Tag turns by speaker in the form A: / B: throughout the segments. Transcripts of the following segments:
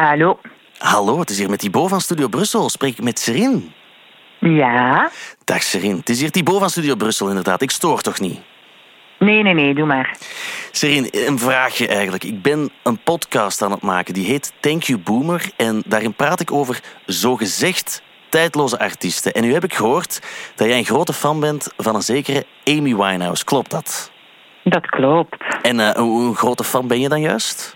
A: Hallo.
B: Hallo, het is hier met Thibaut van Studio Brussel. Spreek ik met Serin?
A: Ja?
B: Dag Serin, het is hier Thibaut van Studio Brussel inderdaad. Ik stoor toch niet?
A: Nee, nee, nee, doe maar.
B: Serin, een vraagje eigenlijk. Ik ben een podcast aan het maken, die heet Thank You Boomer. En daarin praat ik over zogezegd tijdloze artiesten. En nu heb ik gehoord dat jij een grote fan bent van een zekere Amy Winehouse. Klopt dat?
A: Dat klopt.
B: En uh, hoe grote fan ben je dan juist?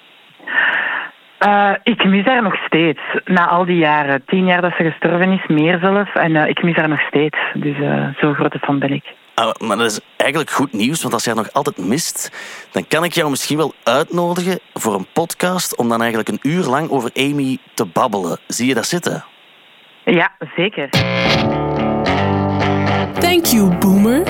A: Uh, ik mis haar nog steeds. Na al die jaren. Tien jaar dat ze gestorven is, meer zelf. En uh, ik mis haar nog steeds. Dus uh, zo'n grote fan ben ik.
B: Ah, maar dat is eigenlijk goed nieuws, want als jij nog altijd mist, dan kan ik jou misschien wel uitnodigen voor een podcast om dan eigenlijk een uur lang over Amy te babbelen. Zie je dat zitten?
A: Ja, zeker.
C: Thank you, Boomer.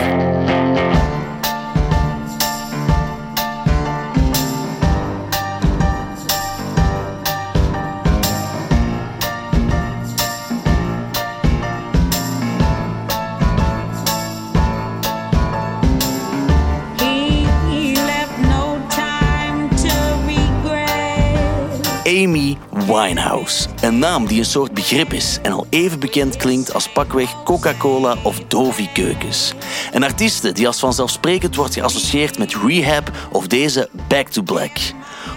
B: Amy Winehouse. Een naam die een soort begrip is en al even bekend klinkt als pakweg Coca-Cola of Dovi keukens. Een artieste die als vanzelfsprekend wordt geassocieerd met Rehab of deze Back to Black.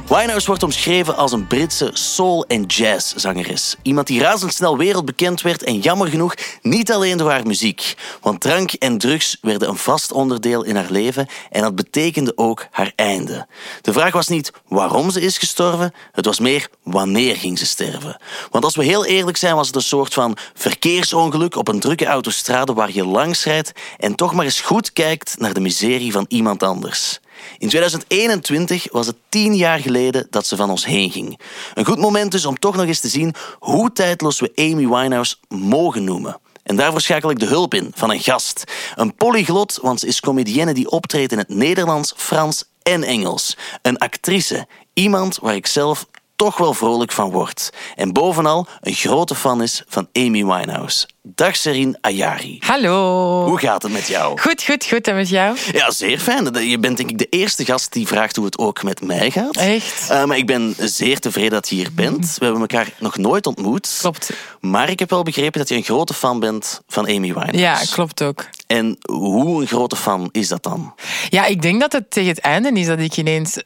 B: Winehouse wordt omschreven als een Britse soul- en jazzzangeres. Iemand die razendsnel wereldbekend werd en jammer genoeg niet alleen door haar muziek. Want drank en drugs werden een vast onderdeel in haar leven en dat betekende ook haar einde. De vraag was niet waarom ze is gestorven, het was meer wanneer ging ze sterven. Want als we heel eerlijk zijn was het een soort van verkeersongeluk op een drukke autostrade waar je langs rijdt en toch maar eens goed kijkt naar de miserie van iemand anders. In 2021 was het tien jaar geleden dat ze van ons heen ging. Een goed moment dus om toch nog eens te zien hoe tijdloos we Amy Winehouse mogen noemen. En daarvoor schakel ik de hulp in van een gast. Een polyglot, want ze is comedienne die optreedt in het Nederlands, Frans en Engels. Een actrice. Iemand waar ik zelf toch wel vrolijk van word. En bovenal een grote fan is van Amy Winehouse. Dag Serin Ayari.
C: Hallo.
B: Hoe gaat het met jou?
C: Goed, goed, goed. En met jou?
B: Ja, zeer fijn. Je bent denk ik de eerste gast die vraagt hoe het ook met mij gaat.
C: Echt?
B: Uh, maar ik ben zeer tevreden dat je hier bent. We hebben elkaar nog nooit ontmoet.
C: Klopt.
B: Maar ik heb wel begrepen dat je een grote fan bent van Amy Winehouse.
C: Ja, klopt ook.
B: En hoe een grote fan is dat dan?
C: Ja, ik denk dat het tegen het einde is dat ik ineens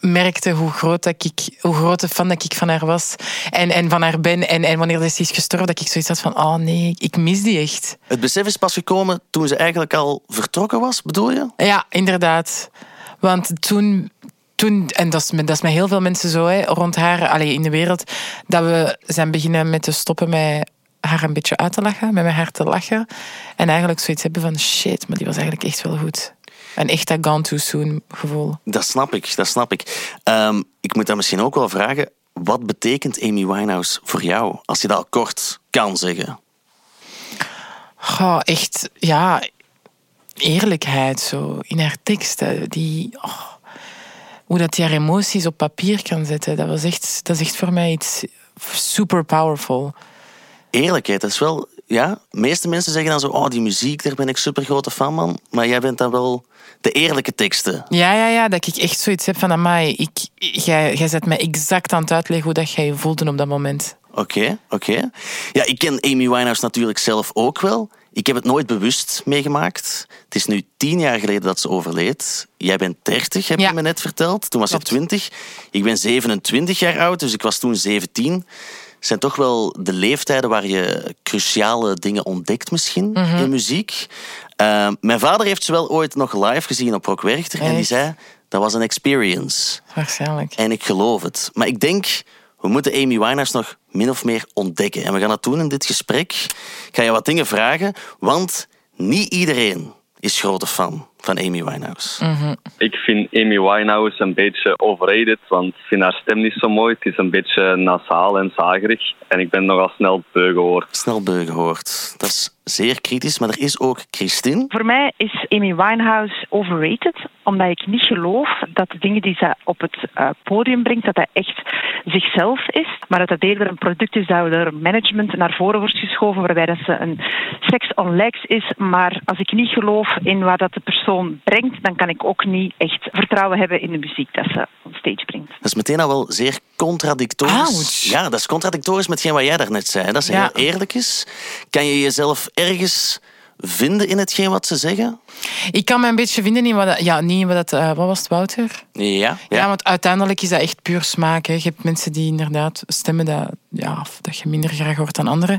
C: merkte hoe groot, dat ik, hoe grote fan dat ik van haar was en, en van haar ben. En, en wanneer ze is gestorven, dat ik zoiets had van, oh nee, ik mis die echt.
B: Het besef is pas gekomen toen ze eigenlijk al vertrokken was, bedoel je?
C: Ja, inderdaad. Want toen, toen en dat is, met, dat is met heel veel mensen zo, hè, rond haar, allee, in de wereld, dat we zijn beginnen met te stoppen met haar een beetje uit te lachen, met haar te lachen. En eigenlijk zoiets hebben van, shit, maar die was eigenlijk echt wel goed. Een echt dat gone too soon gevoel.
B: Dat snap ik, dat snap ik. Um, ik moet dan misschien ook wel vragen, wat betekent Amy Winehouse voor jou? Als je dat al kort kan zeggen.
C: Oh, echt, ja, eerlijkheid zo in haar teksten. Die, oh, hoe dat die haar emoties op papier kan zetten, dat, was echt, dat is echt voor mij iets super powerful.
B: Eerlijkheid, dat is wel ja, de meeste mensen zeggen dan zo, oh, die muziek, daar ben ik super grote fan van. Maar jij bent dan wel de eerlijke teksten.
C: Ja, ja, ja, dat ik echt zoiets heb van, amai, ik, jij, jij zet mij exact aan het uitleggen hoe dat jij je voelde op dat moment.
B: Oké, okay, oké. Okay. Ja, ik ken Amy Winehouse natuurlijk zelf ook wel. Ik heb het nooit bewust meegemaakt. Het is nu tien jaar geleden dat ze overleed. Jij bent 30, heb
C: ja.
B: je me net verteld. Toen was je 20. Ik ben 27 jaar oud, dus ik was toen 17 zijn toch wel de leeftijden waar je cruciale dingen ontdekt misschien
C: Mhm.
B: in muziek. Uh, mijn vader heeft ze wel ooit nog live gezien op Rock Werchter en die zei dat was een experience.
C: Waarschijnlijk.
B: En ik geloof het. Maar ik denk, we moeten Amy Winehouse nog min of meer ontdekken. En we gaan dat doen in dit gesprek. Ik ga je wat dingen vragen, want niet iedereen is grote fan van Amy Winehouse.
C: Mhm.
D: Ik vind Amy Winehouse een beetje overrated, want ik vind haar stem niet zo mooi. Het is een beetje nasaal en zagerig. En ik ben nogal snel beu gehoord.
B: Snel beu gehoord. Dat is zeer kritisch, maar er is ook Christine.
A: Voor mij is Amy Winehouse overrated, omdat ik niet geloof dat de dingen die ze op het uh, podium brengt, dat dat echt zichzelf is, maar dat dat eerder een product is dat door management naar voren wordt geschoven, waarbij dat ze een sex on legs is. Maar als ik niet geloof in wat dat de persoon brengt, dan kan ik ook niet echt vertrouwen hebben in de muziek dat ze on stage brengt.
B: Dat is meteen al wel zeer contradictorisch.
C: Ouch.
B: Ja, dat is contradictorisch met wat jij daarnet zei. Dat ze
C: Ja.
B: heel eerlijk is. Kan je jezelf ergens vinden in hetgeen wat ze zeggen?
C: Ik kan me een beetje vinden in wat... Ja, niet in wat dat... eh, wat was het, Wouter?
B: Ja.
C: Ja. want uiteindelijk is dat echt puur smaak. Hè. Je hebt mensen die inderdaad stemmen dat, ja, dat je minder graag hoort dan anderen.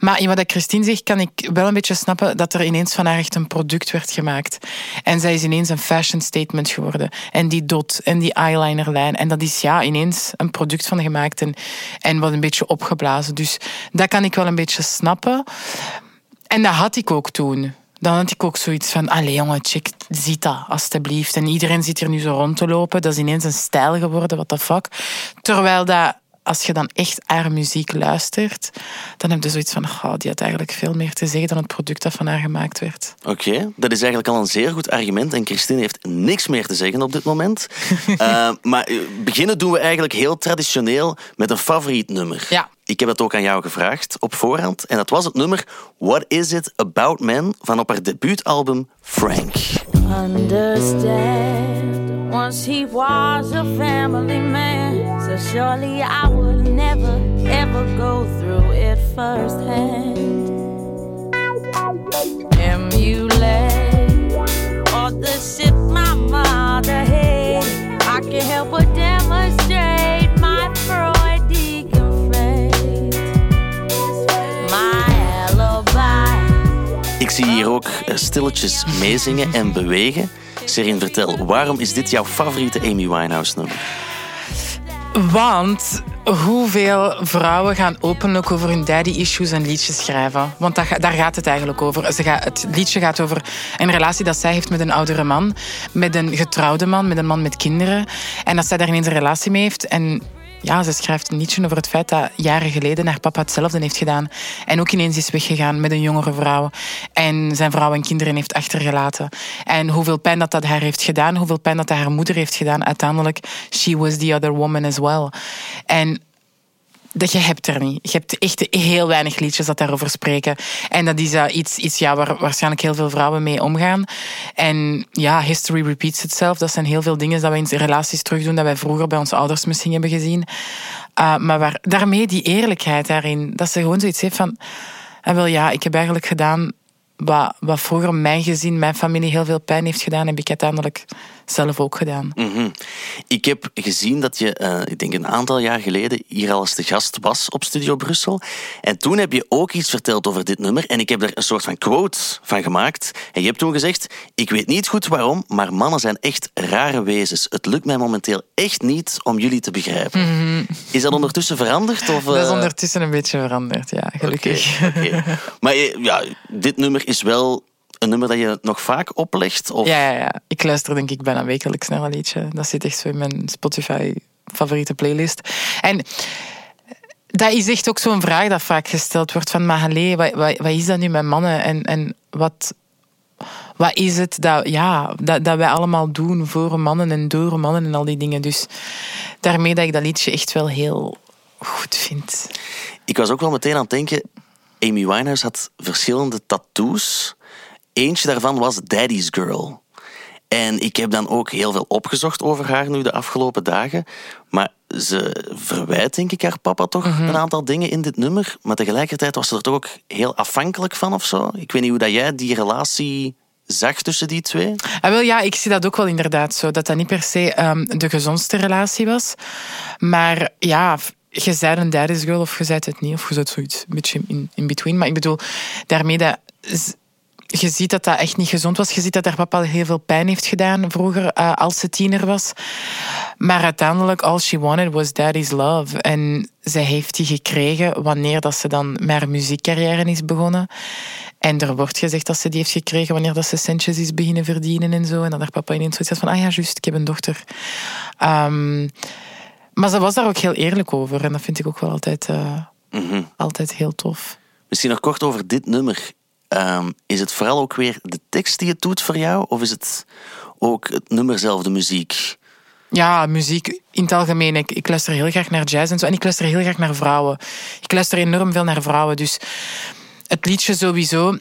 C: Maar in wat dat Christine zegt, kan ik wel een beetje snappen dat er ineens van haar echt een product werd gemaakt. En zij is ineens een fashion statement geworden. En die dot en die eyelinerlijn. En dat is ja, ineens een product van gemaakt en, en wat een beetje opgeblazen. Dus dat kan ik wel een beetje snappen. En dat had ik ook toen. Dan had ik ook zoiets van, allee jongen, check, ziet dat, alstublieft. En iedereen zit hier nu zo rond te lopen. Dat is ineens een stijl geworden, what the fuck. Terwijl dat, als je dan echt haar muziek luistert, dan heb je zoiets van, oh, die had eigenlijk veel meer te zeggen dan het product dat van haar gemaakt werd.
B: Oké, dat is eigenlijk al een zeer goed argument. En Christine heeft niks meer te zeggen op dit moment. Eh, maar eh, beginnen doen we eigenlijk heel traditioneel met een favoriet nummer.
C: Ja.
B: Ik heb dat ook aan jou gevraagd op voorhand. En dat was het nummer What Is It About Men van op haar debuutalbum Frank.
E: understand. Once he was a family man, so surely I would never ever go through it firsthand. Emulate all the shit my mother had. I can help but demonstrate my Freudian fate. My alibi.
B: Ik zie hier ook eh, stilletjes meezingen en bewegen. Serin, vertel, waarom is dit jouw favoriete Amy Winehouse nummer?
C: Want hoeveel vrouwen gaan openlijk over hun daddy-issues een liedje schrijven? Want dat, daar gaat het eigenlijk over. Ze gaat, het liedje gaat over een relatie dat zij heeft met een oudere man. Met een getrouwde man, met een man met kinderen. En dat zij daar ineens een relatie mee heeft. En ja, ze schrijft liedje over het feit dat jaren geleden haar papa hetzelfde heeft gedaan. En ook ineens is weggegaan met een jongere vrouw. En zijn vrouw en kinderen heeft achtergelaten. En hoeveel pijn dat dat haar heeft gedaan. Hoeveel pijn dat dat haar moeder heeft gedaan. Uiteindelijk, she was the other woman as well. En dat je hebt er niet. Je hebt echt heel weinig liedjes dat daarover spreken. En dat is uh, iets, iets ja, waar waarschijnlijk heel veel vrouwen mee omgaan. En ja, history repeats itself. Dat zijn heel veel dingen dat we in relaties terugdoen dat wij vroeger bij onze ouders misschien hebben gezien. Uh, maar waar, daarmee die eerlijkheid daarin. Dat ze gewoon zoiets heeft van... En wel ja, ik heb eigenlijk gedaan wat, wat vroeger mijn gezin, mijn familie heel veel pijn heeft gedaan, heb ik uiteindelijk zelf ook gedaan.
B: Mm-hmm. Ik heb gezien dat je, uh, ik denk een aantal jaar geleden, hier al eens te gast was op Studio Brussel. En toen heb je ook iets verteld over dit nummer. En ik heb er een soort van quote van gemaakt. En je hebt toen gezegd, ik weet niet goed waarom, maar mannen zijn echt rare wezens. Het lukt mij momenteel echt niet om jullie te begrijpen.
C: Mm-hmm.
B: Is dat ondertussen veranderd? Of, uh...
C: Dat is ondertussen een beetje veranderd, ja, gelukkig.
B: Okay, okay. Maar ja, dit nummer is wel een nummer dat je nog vaak oplegt? Of?
C: Ja, ja, ja, ik luister denk ik bijna wekelijks naar een liedje. Dat zit echt zo in mijn Spotify favoriete playlist. En dat is echt ook zo'n vraag dat vaak gesteld wordt van maar allee, wat, wat, wat is dat nu met mannen en, en wat, wat is het dat, ja, dat, dat wij allemaal doen voor mannen en door mannen en al die dingen. Dus daarmee dat ik dat liedje echt wel heel goed vind.
B: Ik was ook wel meteen aan het denken, Amy Winehouse had verschillende tattoos. Eentje daarvan was Daddy's Girl. En ik heb dan ook heel veel opgezocht over haar nu de afgelopen dagen. Maar ze verwijt, denk ik, haar papa toch mm-hmm. een aantal dingen in dit nummer. Maar tegelijkertijd was ze er toch ook heel afhankelijk van of zo. Ik weet niet hoe dat jij die relatie zag tussen die twee.
C: Ah, wel, ja, ik zie dat ook wel inderdaad zo. Dat dat niet per se um, de gezondste relatie was. Maar ja, je zei een daddy's girl of je zei het niet. Of je zei zoiets een beetje in, in between. Maar ik bedoel, daarmee dat je ziet dat dat echt niet gezond was. Je ziet dat haar papa heel veel pijn heeft gedaan vroeger, uh, als ze tiener was. Maar uiteindelijk, all she wanted was daddy's love. En zij heeft die gekregen wanneer dat ze dan met haar muziekcarrière is begonnen. En er wordt gezegd dat ze die heeft gekregen wanneer dat ze centjes is beginnen verdienen en zo. En dat haar papa ineens zoiets had van, ah ja, juist, ik heb een dochter. Um, maar ze was daar ook heel eerlijk over. En dat vind ik ook wel altijd, uh, mm-hmm. altijd heel tof.
B: Misschien nog kort over dit nummer. Um, is het vooral ook weer de tekst die het doet voor jou? Of is het ook het nummer zelf, de muziek?
C: Ja, muziek in het algemeen. Ik, ik luister heel graag naar jazz en zo. En ik luister heel graag naar vrouwen. Ik luister enorm veel naar vrouwen. Dus het liedje sowieso.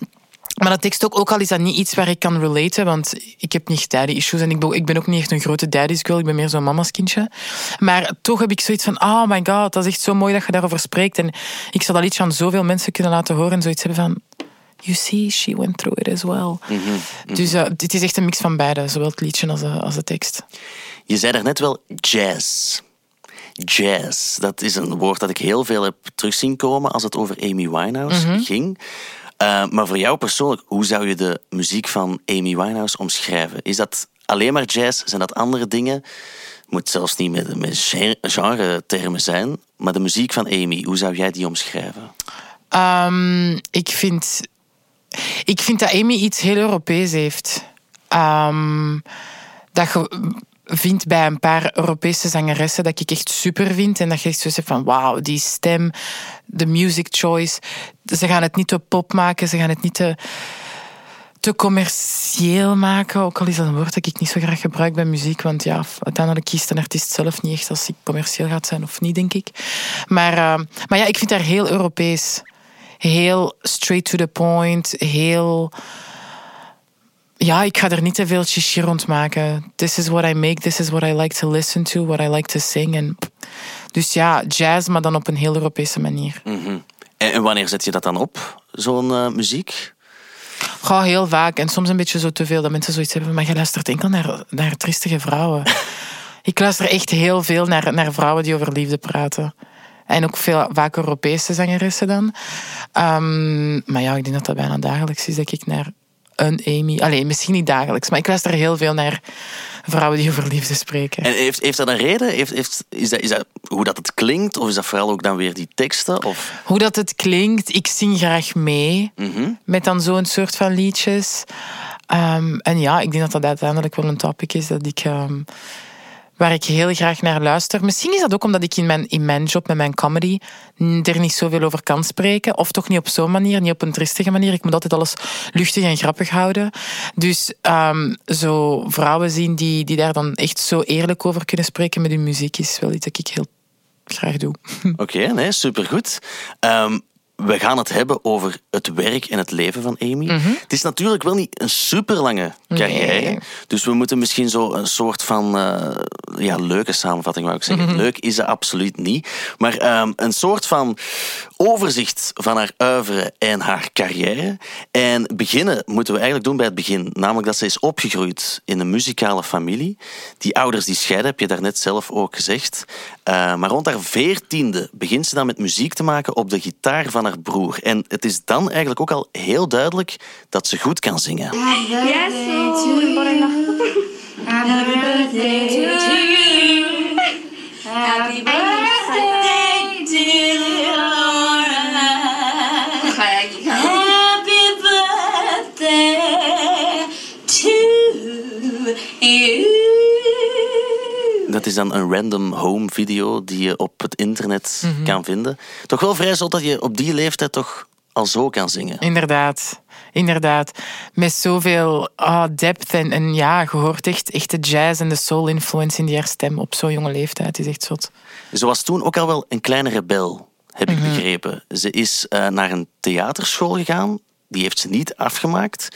C: Maar dat tekst ook, ook al is dat niet iets waar ik kan relaten, want ik heb niet daddy issues en ik ben, ik ben ook niet echt een grote daddy's girl, ik ben meer zo'n mama's kindje. Maar toch heb ik zoiets van, oh my god, dat is echt zo mooi dat je daarover spreekt. En ik zou dat liedje aan zoveel mensen kunnen laten horen en zoiets hebben van, you see, she went through it as well. Dus uh, dit is echt een mix van beide, zowel het liedje als de, als de tekst.
B: Je zei daarnet wel jazz. Jazz, dat is een woord dat ik heel veel heb terug zien komen als het over Amy Winehouse ging. Uh, maar voor jou persoonlijk, hoe zou je de muziek van Amy Winehouse omschrijven? Is dat alleen maar jazz? Zijn dat andere dingen? Moet zelfs niet met, met genre-termen zijn. Maar de muziek van Amy, hoe zou jij die omschrijven?
C: Um, ik, vind, ik vind dat Amy iets heel Europees heeft. Um, dat je vindt bij een paar Europese zangeressen dat ik echt super vind. En dat je echt zo zegt van wauw, die stem, de music choice. Ze gaan het niet te pop maken, ze gaan het niet te, te commercieel maken. Ook al is dat een woord dat ik niet zo graag gebruik bij muziek. Want ja, uiteindelijk kiest een artiest zelf niet echt als hij commercieel gaat zijn of niet, denk ik. Maar, uh, maar ja, ik vind haar heel Europees. Heel straight to the point, heel ja, ik ga er niet te veel chichi rond maken. This is what I make, this is what I like to listen to, what I like to sing. En, dus ja, jazz, maar dan op een heel Europese manier.
B: Mm -hmm. en, en, wanneer zet je dat dan op, zo'n uh, muziek?
C: Ga heel vaak. En soms een beetje zo te veel dat mensen zoiets hebben. Maar je luistert enkel naar, naar tristige vrouwen. ik luister echt heel veel naar, naar vrouwen die over liefde praten. En ook veel, vaak Europese zangeressen dan. Um, maar ja, ik denk dat dat bijna dagelijks is dat ik naar een Amy. Alleen misschien niet dagelijks, maar ik luister heel veel naar vrouwen die over liefde spreken.
B: En heeft, heeft dat een reden? Heeft, heeft, is, dat, is dat hoe dat het klinkt? Of is dat vooral ook dan weer die teksten? Of?
C: Hoe dat het klinkt. Ik zing graag mee mm -hmm. met dan zo'n soort van liedjes. Um, en ja, ik denk dat dat uiteindelijk wel een topic is dat ik... Um, waar ik heel graag naar luister. Misschien is dat ook omdat ik in mijn, in mijn job met mijn comedy er niet zoveel over kan spreken. Of toch niet op zo'n manier, niet op een tristige manier. Ik moet altijd alles luchtig en grappig houden. Dus um, zo vrouwen zien die, die daar dan echt zo eerlijk over kunnen spreken met hun muziek is wel iets dat ik heel graag doe.
B: Oké, okay, nee, supergoed. Um, we gaan het hebben over het werk en het leven van Amy. Mm -hmm. Het is natuurlijk wel niet een super lange carrière. Nee. Dus we moeten misschien zo een soort van uh, ja, leuke samenvatting, wou ik zeggen. Mm -hmm. Leuk is ze absoluut niet. Maar um, een soort van overzicht van haar uiveren en haar carrière. En beginnen moeten we eigenlijk doen bij het begin. Namelijk dat ze is opgegroeid in een muzikale familie. Die ouders die scheiden, heb je daarnet zelf ook gezegd. Uh, maar rond haar veertiende begint ze dan met muziek te maken op de gitaar van haar broer. En het is dan eigenlijk ook al heel duidelijk dat ze goed kan zingen.
F: Happy birthday to you. Happy birthday,
B: Dat is dan een random home video die je op het internet mm -hmm. kan vinden. Toch wel vrij zo dat je op die leeftijd toch al zo kan zingen.
C: Inderdaad, inderdaad. Met zoveel oh, depth en, en ja, je hoort echt, echt de jazz en de soul influence in die haar stem op zo'n jonge leeftijd. Het is echt zot.
B: Ze was toen ook al wel een kleine rebel, heb ik mm -hmm. begrepen. Ze is uh, naar een theaterschool gegaan. Die heeft ze niet afgemaakt.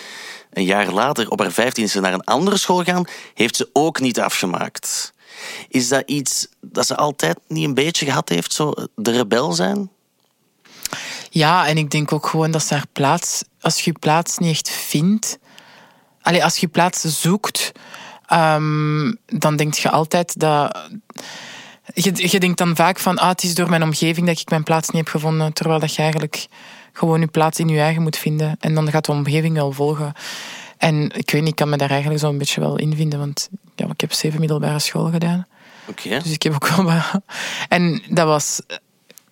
B: Een jaar later, op haar 15 is ze naar een andere school gegaan. Heeft ze ook niet afgemaakt. Is dat iets dat ze altijd niet een beetje gehad heeft, zo de rebel zijn?
C: Ja, en ik denk ook gewoon dat ze haar plaats, als je je plaats niet echt vindt, als je plaats zoekt, um, dan denk je altijd dat. Je, je denkt dan vaak van, ah, het is door mijn omgeving dat ik mijn plaats niet heb gevonden, terwijl dat je eigenlijk gewoon je plaats in je eigen moet vinden. En dan gaat de omgeving wel volgen. En ik weet niet, ik kan me daar eigenlijk zo'n beetje wel in vinden, want ja, ik heb zeven middelbare school gedaan.
B: Okay.
C: Dus ik heb ook wel En dat was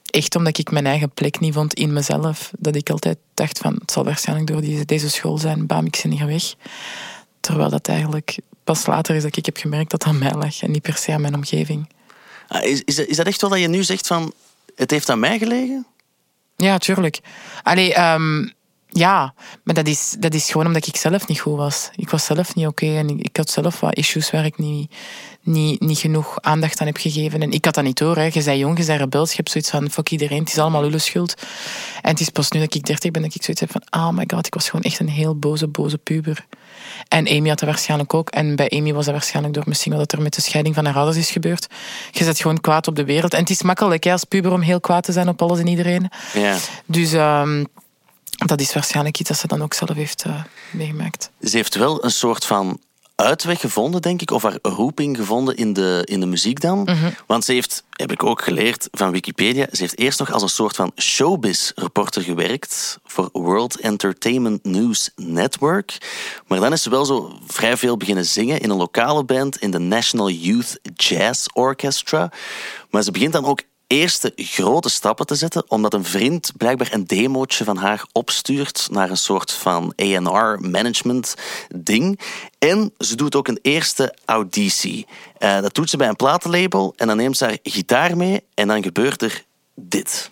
C: echt omdat ik mijn eigen plek niet vond in mezelf. Dat ik altijd dacht van, het zal waarschijnlijk door deze, deze school zijn, bam, ik zit hier weg. Terwijl dat eigenlijk pas later is dat ik heb gemerkt dat dat aan mij lag en niet per se aan mijn omgeving.
B: Ah, is, is, is dat echt wel dat je nu zegt van, het heeft aan mij gelegen?
C: Ja, tuurlijk. Allee, um, ja, maar dat is, dat is gewoon omdat ik zelf niet goed was. Ik was zelf niet oké en ik, ik had zelf wat issues waar ik niet, niet, niet genoeg aandacht aan heb gegeven. En ik had dat niet door. Hè. Je bent jong, je bent rebels, je hebt zoiets van fuck iedereen, het is allemaal uw schuld. En het is pas nu dat ik dertig ben dat ik zoiets heb van oh my god, ik was gewoon echt een heel boze, boze puber. En Amy had dat waarschijnlijk ook. En bij Amy was dat waarschijnlijk door misschien wat er met de scheiding van haar ouders is gebeurd. Je zet gewoon kwaad op de wereld. En het is makkelijk hè, als puber om heel kwaad te zijn op alles en iedereen.
B: Ja.
C: Dus ehm, dat is waarschijnlijk iets dat ze dan ook zelf heeft eh, meegemaakt.
B: Ze heeft wel een soort van uitweg gevonden, denk ik, of haar roeping gevonden in de, in de muziek dan.
C: Mhm.
B: Want ze heeft, heb ik ook geleerd van Wikipedia, ze heeft eerst nog als een soort van showbiz-reporter gewerkt voor World Entertainment News Network. Maar dan is ze wel zo vrij veel beginnen zingen in een lokale band in de National Youth Jazz Orchestra. Maar ze begint dan ook eerste grote stappen te zetten, omdat een vriend blijkbaar een demootje van haar opstuurt naar een soort van A&R management ding. En ze doet ook een eerste auditie. Eh, dat doet ze bij een platenlabel en dan neemt ze haar gitaar mee en dan gebeurt er dit.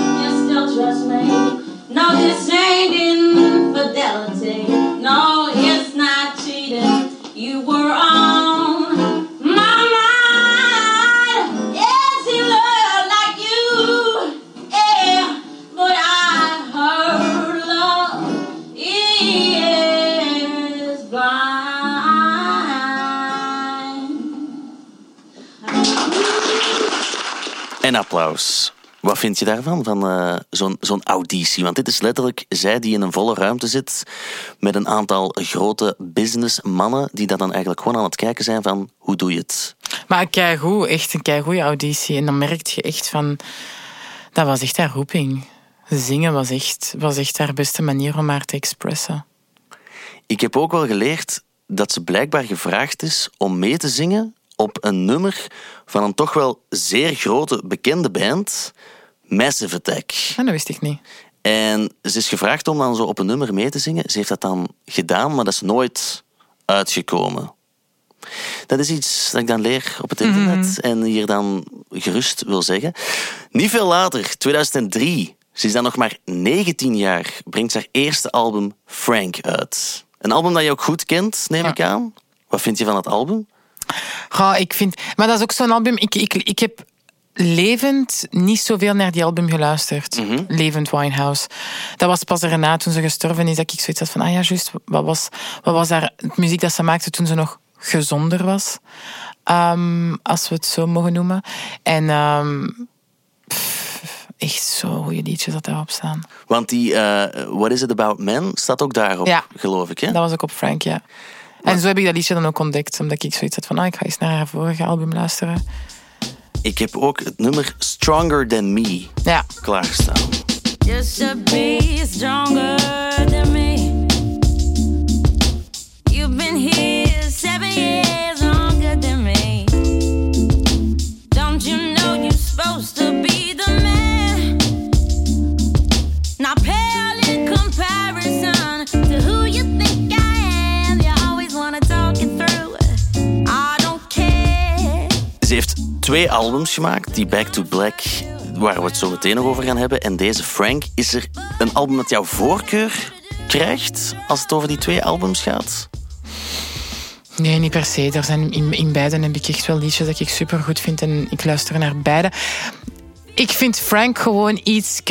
B: En applaus. Wat vind je daarvan, van eh, zo'n zo'n auditie? Want dit is letterlijk zij die in een volle ruimte zit met een aantal grote businessmannen die dat dan eigenlijk gewoon aan het kijken zijn van hoe doe je het?
C: Maar keigoed, echt een keigoede auditie. En dan merk je echt van... Dat was echt haar roeping. Zingen was echt, was echt haar beste manier om haar te expressen.
B: Ik heb ook wel geleerd dat ze blijkbaar gevraagd is om mee te zingen op een nummer van een toch wel zeer grote bekende band, Massive Attack.
C: En dat wist ik niet.
B: En ze is gevraagd om dan zo op een nummer mee te zingen. Ze heeft dat dan gedaan, maar dat is nooit uitgekomen. Dat is iets dat ik dan leer op het internet en hier dan gerust wil zeggen. Niet veel later, 2003, ze is dan nog maar 19 jaar, brengt haar eerste album Frank uit. Een album dat je ook goed kent, neem
C: Ja.
B: ik aan. Wat vind je van het album?
C: Goh, ik vind... Maar dat is ook zo'n album... Ik, ik, ik heb levend niet zoveel naar die album geluisterd. Levend Winehouse. Dat was pas erna, toen ze gestorven is, dat ik zoiets had van... Ah ja, juist, wat was, wat was haar het muziek dat ze maakte toen ze nog gezonder was? Ehm, als we het zo mogen noemen. En... ehm, pff, echt zo goede liedjes dat daarop staan.
B: Want die eh, What Is It About Men staat ook daarop,
C: Ja.
B: geloof ik. Hè?
C: Dat was ook op Frank, ja. En zo heb ik dat liedje dan ook ontdekt, omdat ik zoiets had van, ah, ik ga eens naar haar vorige album luisteren.
B: Ik heb ook het nummer Stronger Than Me
C: Ja,
B: klaarstaan.
E: Just to be stronger than me. You've been here seven years longer than me. Don't you know you're supposed to be
B: Ze heeft twee albums gemaakt, die Back to Black, waar we het zo meteen nog over gaan hebben. En deze Frank, is er een album dat jouw voorkeur krijgt als het over die twee albums gaat?
C: nee, niet per se. Er zijn in, in beide heb ik echt wel liedjes dat ik super goed vind en ik luister naar beide. Ik vind Frank gewoon iets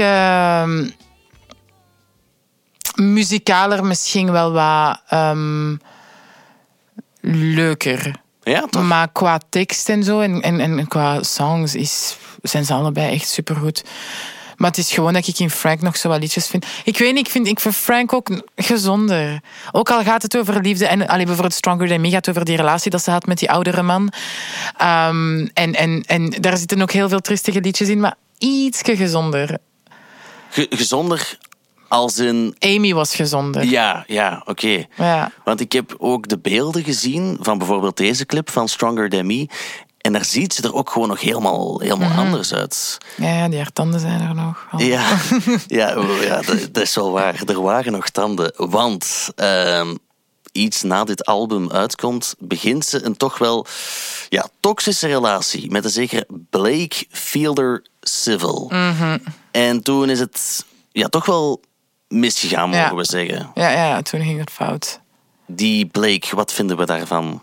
C: muzikaler, misschien wel wat ehm, leuker.
B: Ja, toch?
C: Maar qua tekst en zo en, en, en qua songs is, zijn ze allebei echt supergoed. Maar het is gewoon dat ik in Frank nog zo wat liedjes vind. Ik weet niet, ik vind, ik vind Frank ook gezonder. Ook al gaat het over liefde. En allee, bijvoorbeeld Stronger Than Me gaat over die relatie dat ze had met die oudere man. Ehm, en, en, en daar zitten ook heel veel tristige liedjes in. Maar ietsje gezonder.
B: Ge- gezonder als in...
C: Amy was gezonder.
B: Ja, ja, oké.
C: Ja.
B: Want ik heb ook de beelden gezien van bijvoorbeeld deze clip van Stronger Than Me. En daar ziet ze er ook gewoon nog helemaal, helemaal
C: Mhm.
B: anders uit.
C: Ja, ja, die haar tanden zijn er nog.
B: Ja, ja, oh, ja dat, dat is wel waar. Er waren nog tanden. Want ehm, iets na dit album uitkomt, begint ze een toch wel ja, toxische relatie met een zekere Blake Fielder Civil. En toen is het ja, toch wel misgegaan, mogen
C: Ja.
B: we zeggen.
C: Ja, ja, toen ging het fout.
B: Die Blake, wat vinden we daarvan?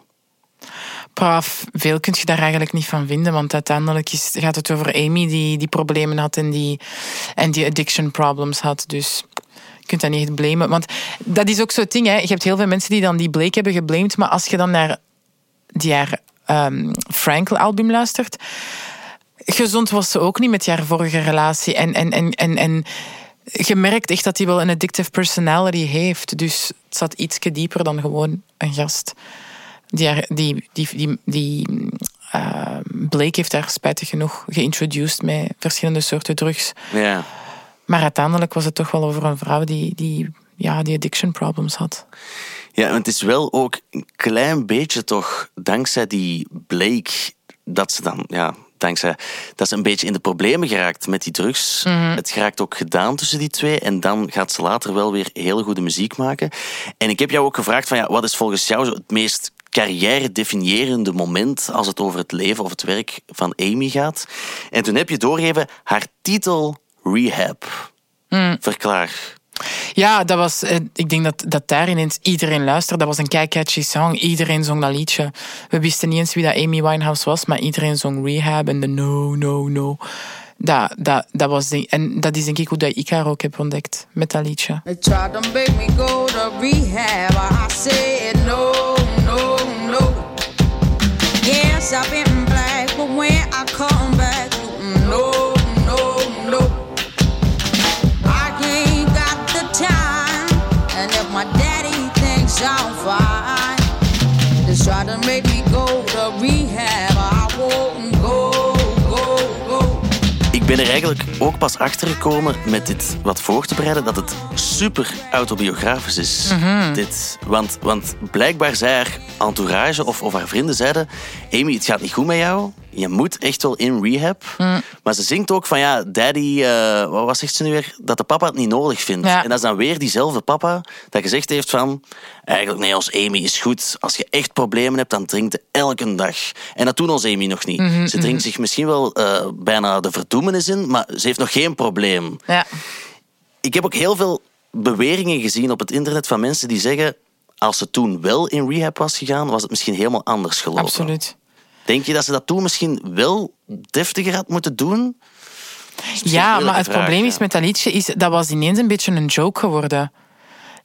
C: Paf, veel kun je daar eigenlijk niet van vinden, want uiteindelijk is, gaat het over Amy die, die problemen had en die, en die addiction problems had. Dus je kunt dat niet echt blamen. Want dat is ook zo'n ding, hè. je hebt heel veel mensen die dan die Blake hebben geblamed, maar als je dan naar die haar ehm Frankel-album luistert, gezond was ze ook niet met haar vorige relatie. En, en, en, en, en je merkt echt dat hij wel een addictive personality heeft. Dus het zat ietsje dieper dan gewoon een gast. Die, die, die, die, die eh, Blake heeft daar spijtig genoeg geïntroduced met verschillende soorten drugs.
B: Ja.
C: Maar uiteindelijk was het toch wel over een vrouw die, die, ja, die addiction problems had.
B: Ja, en het is wel ook een klein beetje toch dankzij die Blake dat ze dan, ja, dankzij dat ze een beetje in de problemen geraakt met die drugs. Het geraakt ook gedaan tussen die twee en dan gaat ze later wel weer hele goede muziek maken. En ik heb jou ook gevraagd van ja, wat is volgens jou zo het meest carrière-definiërende moment als het over het leven of het werk van Amy gaat? En toen heb je doorgegeven haar titel Rehab. Verklaar.
C: Ja, dat was, eh, ik denk dat, dat daar ineens iedereen luisterde. Dat was een kei catchy song. Iedereen zong dat liedje. We wisten niet eens wie dat Amy Winehouse was, maar iedereen zong Rehab en de No, No, No. Dat, dat, dat was en dat is denk ik hoe dat ik haar ook heb ontdekt met dat liedje.
G: I but I try to make me go to rehab. I won't go, go, go.
B: Ik ben er eigenlijk ook pas achter gekomen met dit wat voor te bereiden dat het super autobiografisch is. Dit. Want, want blijkbaar zei haar entourage of, of haar vrienden zeiden: Amy, het gaat niet goed met jou. Je moet echt wel in rehab. Maar ze zingt ook van ja, daddy, eh, wat zegt ze nu weer? Dat de papa het niet nodig vindt.
C: Ja.
B: En dat is dan weer diezelfde papa dat gezegd heeft van eigenlijk nee, ons Amy is goed. Als je echt problemen hebt, dan drinkt ze elke dag. En dat doen ons Amy nog niet. ze drinkt zich misschien wel eh, bijna de verdoemenis in, maar ze heeft nog geen probleem.
C: Ja.
B: Ik heb ook heel veel beweringen gezien op het internet van mensen die zeggen als ze toen wel in rehab was gegaan, was het misschien helemaal anders gelopen.
C: Absoluut.
B: Denk je dat ze dat toen misschien wel deftiger had moeten doen?
C: Ja, maar het
B: vraag,
C: probleem is met dat liedje, is, dat was ineens een beetje een joke geworden.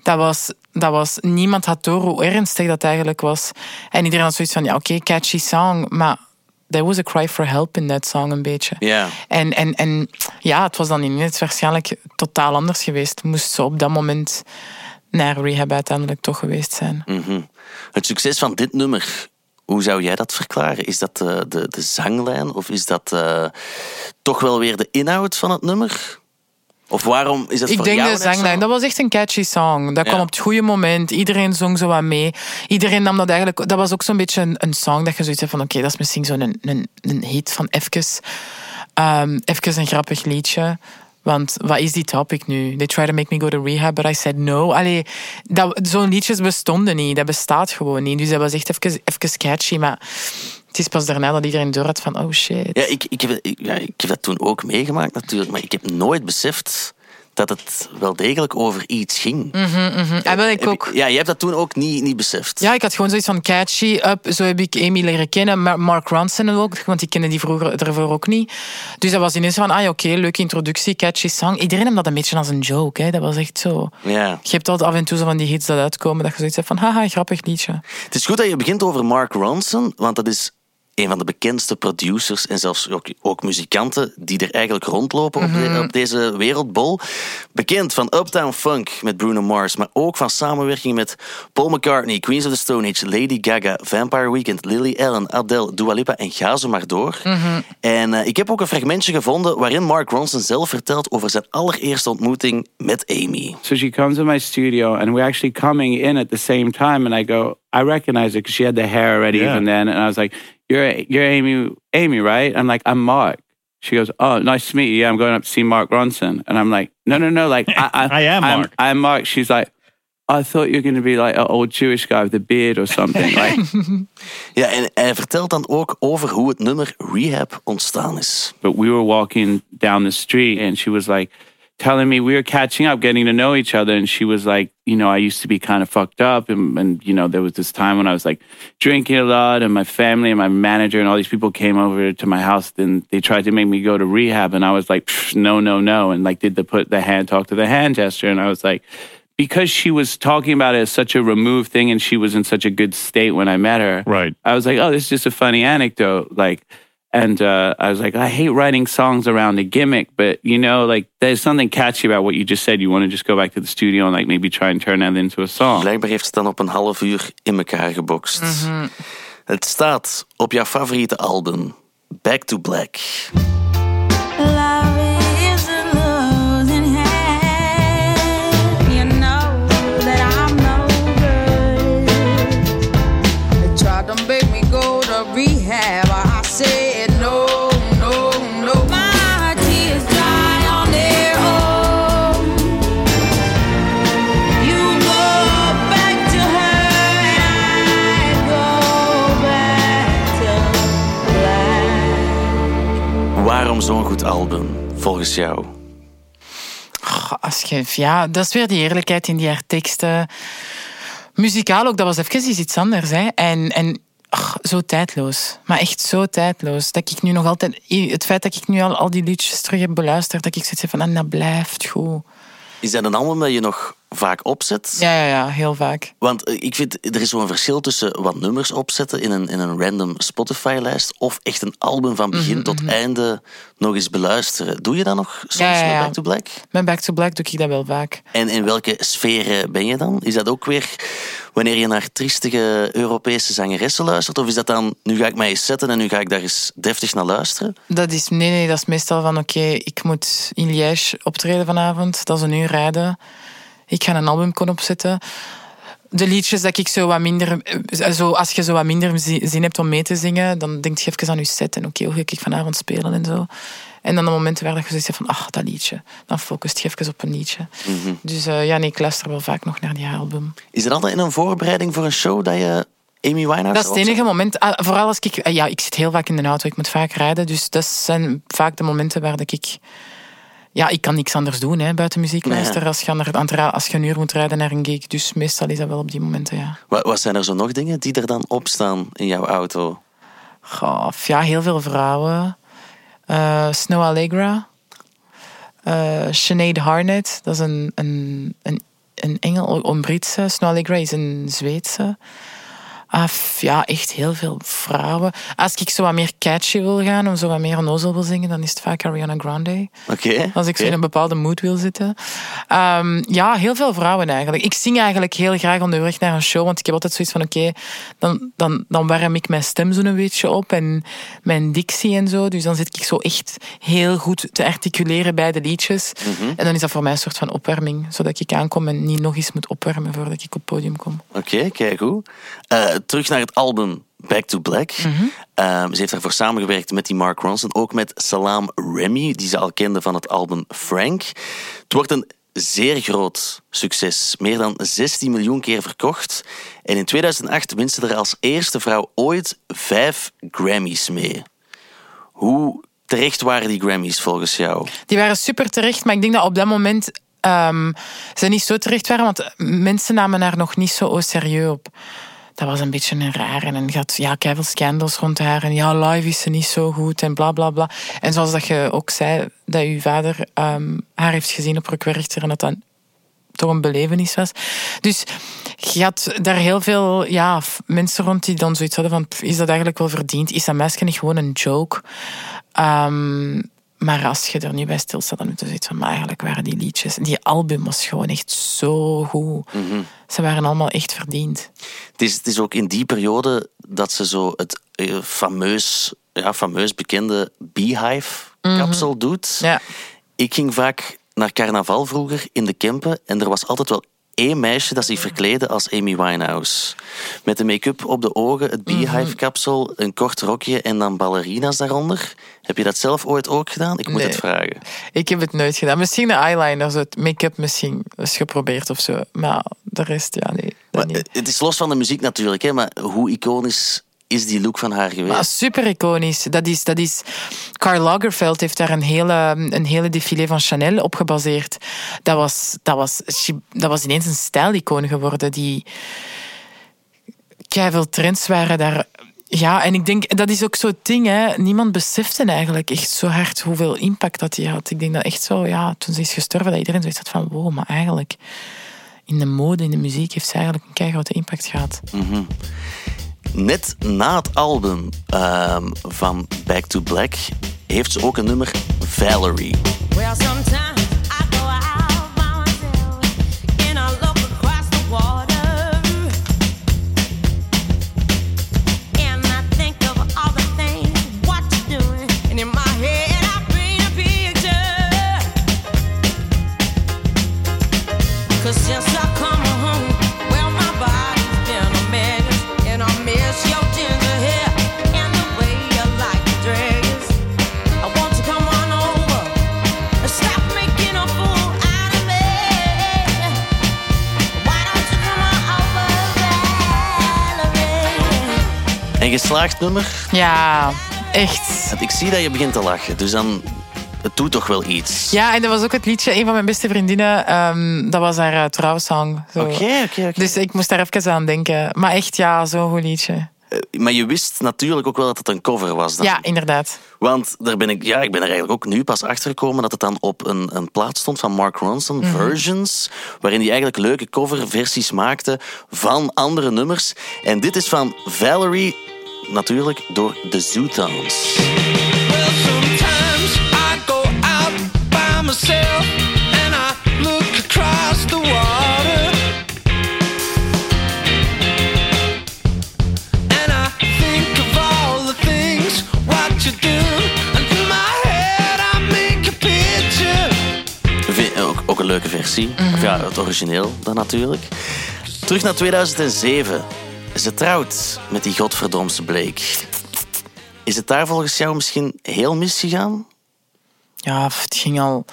C: Dat was, dat was, niemand had door hoe ernstig dat eigenlijk was. En iedereen had zoiets van, ja oké, catchy song, maar there was a cry for help in that song een beetje.
B: Ja.
C: En, en, en ja, het was dan ineens waarschijnlijk totaal anders geweest. Moest ze op dat moment naar rehab uiteindelijk toch geweest zijn.
B: Mhm. Het succes van dit nummer, hoe zou jij dat verklaren? Is dat de, de, de zanglijn of is dat eh, toch wel weer de inhoud van het nummer? Of waarom is het
C: Ik
B: voor
C: denk
B: jou
C: de zanglijn. Dat was echt een catchy song. Dat
B: Ja.
C: kwam op het goede moment. Iedereen zong zo wat mee. Iedereen nam dat eigenlijk... Dat was ook zo'n beetje een, een song dat je zoiets hebt van... Oké, dat is misschien zo'n een, een, een hit van even. Um, even een grappig liedje. Want wat is die topic nu? They try to make me go to rehab, but I said no. Allee, dat- zo'n liedjes bestonden niet. Dat bestaat gewoon niet. Dus dat was echt even, even catchy. Maar het is pas daarna dat iedereen door had van... Oh shit.
B: Ja, ik, ik, heb, ja, ik heb dat toen ook meegemaakt natuurlijk, maar ik heb nooit beseft dat het wel degelijk over iets ging.
C: Ah, wel, ik
B: Heb je-
C: ook.
B: Ja, je hebt dat toen ook niet, niet beseft.
C: Ja, ik had gewoon zoiets van catchy, up. Zo heb ik Amy leren kennen. Maar Mark Ronson ook, want ik kende die vroeger daarvoor ook niet. Dus dat was ineens van, ah ja, oké, leuke introductie, catchy song. Iedereen nam dat een beetje als een joke, hè. Dat was echt zo.
B: Ja.
C: Je hebt altijd af en toe zo van die hits dat uitkomen, dat je zoiets hebt van, haha, grappig liedje.
B: Het is goed dat je begint over Mark Ronson, want dat is een van de bekendste producers en zelfs ook, ook muzikanten die er eigenlijk rondlopen op, de- op deze wereldbol. Bekend van Uptown Funk met Bruno Mars, maar ook van samenwerking met Paul McCartney, Queens of the Stone Age, Lady Gaga, Vampire Weekend, Lily Allen, Adele, Dua Lipa en ga zo maar door. En eh, ik heb ook een fragmentje gevonden waarin Mark Ronson zelf vertelt over zijn allereerste ontmoeting met Amy.
H: So she comes in my studio, and we're actually coming in at the same time. And I go, I recognize her because she had the hair already
I: Yeah.
H: even then. And I was like, "You're you're Amy, Amy, right?" I'm like, "I'm Mark." She goes, "Oh, nice to meet you. Yeah, I'm going up to see Mark Ronson." And I'm like, "No, no, no. Like, I, I,
I: I am
H: I'm,
I: Mark.
H: I'm Mark." She's like, "I thought you were going to be like an old Jewish guy with a beard or something." like,
B: Ja, en hij vertelt dan ook over hoe het nummer Rehab ontstaan is.
H: but we were walking down the street, and she was like telling me we were catching up, getting to know each other. And she was like, you know, I used to be kind of fucked up. And, and, you know, there was this time when I was like drinking a lot, and my family and my manager and all these people came over to my house and they tried to make me go to rehab. And I was like, no, no, no. And like, did the put the hand talk to the hand gesture. And I was like, because she was talking about it as such a removed thing and she was in such a good state when I met her.
I: Right.
H: I was like, oh, this is just a funny anecdote. Like, and uh, I was like, I hate writing songs around a gimmick, but you know, like there's something catchy about what you just said. You want to just go back to the studio and like maybe try and turn that into a song.
B: Blijkbaar heeft het dan op een half uur in elkaar gebokst. Het staat op jouw favoriete album, Back to Black. Waarom zo'n goed album, volgens jou?
C: Goh, Als je, ja, dat is weer die eerlijkheid in die haar teksten. Muzikaal ook, dat was even iets anders. Hè. En, en ach, zo tijdloos. Maar echt zo tijdloos. Dat ik nu nog altijd... Het feit dat ik nu al, al die liedjes terug heb beluisterd, dat ik zoiets heb van, ah, dat blijft goed.
B: Is dat een album dat je nog vaak opzet?
C: Ja, ja, ja, heel vaak.
B: Want eh, ik vind, er is zo'n verschil tussen wat nummers opzetten in een, in een random Spotify-lijst of echt een album van begin tot einde nog eens beluisteren. Doe je dat nog soms
C: Ja, ja, ja.
B: met Back to Black?
C: Met Back to Black doe ik dat wel vaak.
B: En in welke sfeer eh, ben je dan? Is dat ook weer wanneer je naar triestige Europese zangeressen luistert? Of is dat dan, nu ga ik mij eens zetten en nu ga ik daar eens deftig naar luisteren?
C: Dat is, nee, nee, dat is meestal van oké, ik moet in Liège optreden vanavond. Dat is een uur rijden. Ik ga een album kunnen opzetten. De liedjes dat ik zo wat minder... eh, Zo, als je zo wat minder zi- zin hebt om mee te zingen, dan denk je even aan je set. En oké, hoe ga ik vanavond spelen en zo. En dan de momenten waar je zoiets hebt van, ach, dat liedje. Dan focust je even op een liedje. Dus eh, ja, nee, ik luister wel vaak nog naar die album.
B: Is er altijd een voorbereiding voor een show dat je Amy Winehouse
C: Dat is het enige moment. ah, Vooral als ik... Ja, ik zit heel vaak in de auto. Ik moet vaak rijden. Dus dat zijn vaak de momenten waar ik... Ja, ik kan niks anders doen hè, buiten muziek
B: Nee.
C: als je, naar, als je een uur moet rijden naar een gig. Dus meestal is dat wel op die momenten, ja.
B: Wat, wat zijn er zo nog dingen die er dan op staan in jouw auto?
C: Goh, ja, heel veel vrouwen. Eh, Snow Allegra. Eh Sinead Harnett, dat is een, een, een, een Engel, een Britse. Snow Allegra is een Zweedse. Ah, f- ja, echt heel veel vrouwen. Als ik zo wat meer catchy wil gaan, of zo wat meer onnozel wil zingen, dan is het vaak Ariana Grande.
B: Oké.
C: Als ik zo in een bepaalde mood wil zitten. Ehm, ja, heel veel vrouwen eigenlijk. Ik zing eigenlijk heel graag onderweg naar een show, want ik heb altijd zoiets van, oké, dan, dan, dan warm ik mijn stem zo een beetje op en mijn dictie en zo. Dus dan zit ik zo echt heel goed te articuleren bij de liedjes. En dan is dat voor mij een soort van opwarming, zodat ik aankom en niet nog eens moet opwarmen voordat ik op het podium kom.
B: Oké, kijk goed. Eh, terug naar het album Back to Black.
C: Mhm.
B: Ehm, ze heeft daarvoor samengewerkt met die Mark Ronson. Ook met Salam Remy, die ze al kende van het album Frank. Het wordt een zeer groot succes. Meer dan 16 miljoen keer verkocht. En in 2008 wint ze er als eerste vrouw ooit vijf Grammys mee. Hoe terecht waren die Grammys volgens jou?
C: Die waren super terecht, maar ik denk dat op dat moment ehm, ze niet zo terecht waren, want mensen namen haar nog niet zo serieus op. Dat was een beetje een raar. En je had ja, keiveel scandals rond haar. En ja, live is ze niet zo goed en bla bla bla. En zoals dat je ook zei, dat uw vader ehm, haar heeft gezien op Rock Werchter en dat dat toch een belevenis was. Dus je had daar heel veel ja, mensen rond die dan zoiets hadden van, "Pff, is dat eigenlijk wel verdiend? Is dat meisje niet gewoon een joke? Ehm, maar als je er nu bij stilstaat, dan moet je zoiets van, maar eigenlijk waren die liedjes, die album was gewoon echt zo goed. Ze waren allemaal echt verdiend.
B: Het is, het is ook in die periode dat ze zo het eh, fameus, ja, fameus bekende Beehive-kapsel doet.
C: Ja.
B: Ik ging vaak naar carnaval vroeger in de Kempen en er was altijd wel één meisje dat zich verkleedde als Amy Winehouse. Met de make-up op de ogen, het Beehive-kapsel, een kort rokje en dan ballerina's daaronder. Heb je dat zelf ooit ook gedaan? Ik moet
C: Nee.
B: het vragen.
C: Ik heb het nooit gedaan. Misschien de eyeliner, het make-up misschien eens geprobeerd of zo. Maar de rest, ja, nee. Dat
B: Maar,
C: niet.
B: eh, het is los van de muziek natuurlijk, hè, maar hoe iconisch is die look van haar geweest?
C: Maar super iconisch. Dat is, dat is, Karl Lagerfeld heeft daar een hele, een hele défilé van Chanel op gebaseerd. Dat was, dat was, dat was ineens een stijlicoon geworden. Die, veel trends waren daar. Ja, en ik denk, dat is ook zo'n ding, hè. Niemand besefte eigenlijk echt zo hard hoeveel impact dat hij had. Ik denk dat echt zo, ja, toen ze is gestorven, dat iedereen zoiets had van, wow, maar eigenlijk in de mode, in de muziek, heeft ze eigenlijk een keigrote impact gehad.
B: Net na het album ehm, van Back to Black heeft ze ook een nummer Valerie. Een geslaagd nummer.
C: Ja, echt.
B: Want Ik zie dat je begint te lachen, dus dan... Het doet toch wel iets.
C: Ja, en dat was ook het liedje, een van mijn beste vriendinnen, ehm, dat was haar uh, trouwsong.
B: Oké, oké, oké.
C: Dus ik moest daar even aan denken. Maar echt, ja, zo'n goed liedje.
B: Eh, Maar je wist natuurlijk ook wel dat het een cover was. dan.
C: Ja, inderdaad.
B: Want daar ben ik, ja, ik ben er eigenlijk ook nu pas achter gekomen dat het dan op een, een plaat stond van Mark Ronson,
C: Mhm.
B: Versions, waarin hij eigenlijk leuke coverversies maakte van andere nummers. En dit is van Valerie, natuurlijk door de Zootones.
I: Well, sometimes I go out by myself and I look across the water. And I think of all the things what you do. And in my head I make a picture.
B: Vind- Ook, ook een leuke versie. Of ja, het origineel dan natuurlijk. Terug naar 2007. Ze trouwt met die godverdomste Blake. Is het daar volgens jou misschien heel misgegaan?
C: Ja, pff, het ging al,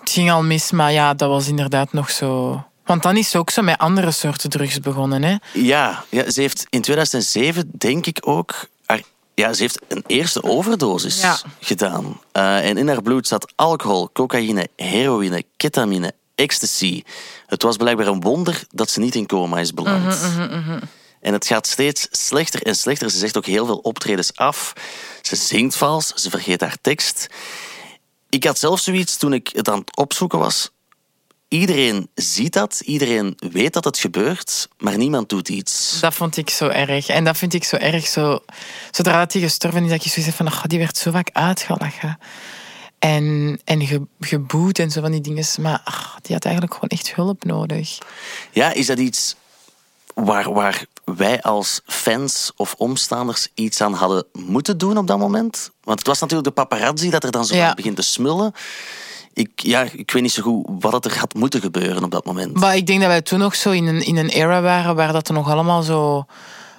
C: het ging al mis, maar ja, dat was inderdaad nog zo. Want dan is ze ook zo met andere soorten drugs begonnen, hè?
B: Ja, ja, ze heeft in 2007 denk ik ook... haar- ja, ze heeft een eerste overdosis
C: Ja.
B: gedaan. Eh, en in haar bloed zat alcohol, cocaïne, heroïne, ketamine, ecstasy. Het was blijkbaar een wonder dat ze niet in coma is beland.
C: Mhm,
B: En het gaat steeds slechter en slechter. Ze zegt ook heel veel optredens af. Ze zingt vals, ze vergeet haar tekst. Ik had zelf zoiets toen ik het aan het opzoeken was. Iedereen ziet dat, iedereen weet dat het gebeurt, maar niemand doet iets.
C: Dat vond ik zo erg. En dat vind ik zo erg. Zo, zodra hij gestorven is, dat ik zoiets van, "Ach, die werd zo vaak uitgelachen. En, en ge, geboet en zo van die dingen. Maar ach, die had eigenlijk gewoon echt hulp nodig.
B: Ja, is dat iets waar, waar wij als fans of omstanders iets aan hadden moeten doen op dat moment? Want het was natuurlijk de paparazzi dat er dan zo
C: Ja.
B: begint te smullen. Ik, ja, ik weet niet zo goed wat er had moeten gebeuren op dat moment.
C: Maar ik denk dat wij toen nog zo in een, in een era waren waar dat er nog allemaal zo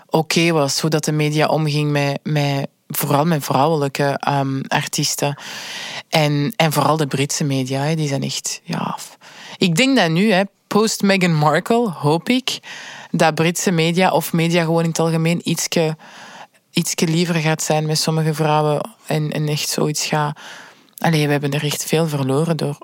C: oké was. Hoe dat de media omging met, met vooral met vrouwelijke ehm, artiesten. En, en vooral de Britse media, hè, die zijn echt... Ja, ik denk dat nu, hè, post Meghan Markle, hoop ik, dat Britse media of media gewoon in het algemeen ietske, ietske liever gaat zijn met sommige vrouwen en, en echt zoiets gaat... Allee, we hebben er echt veel verloren door,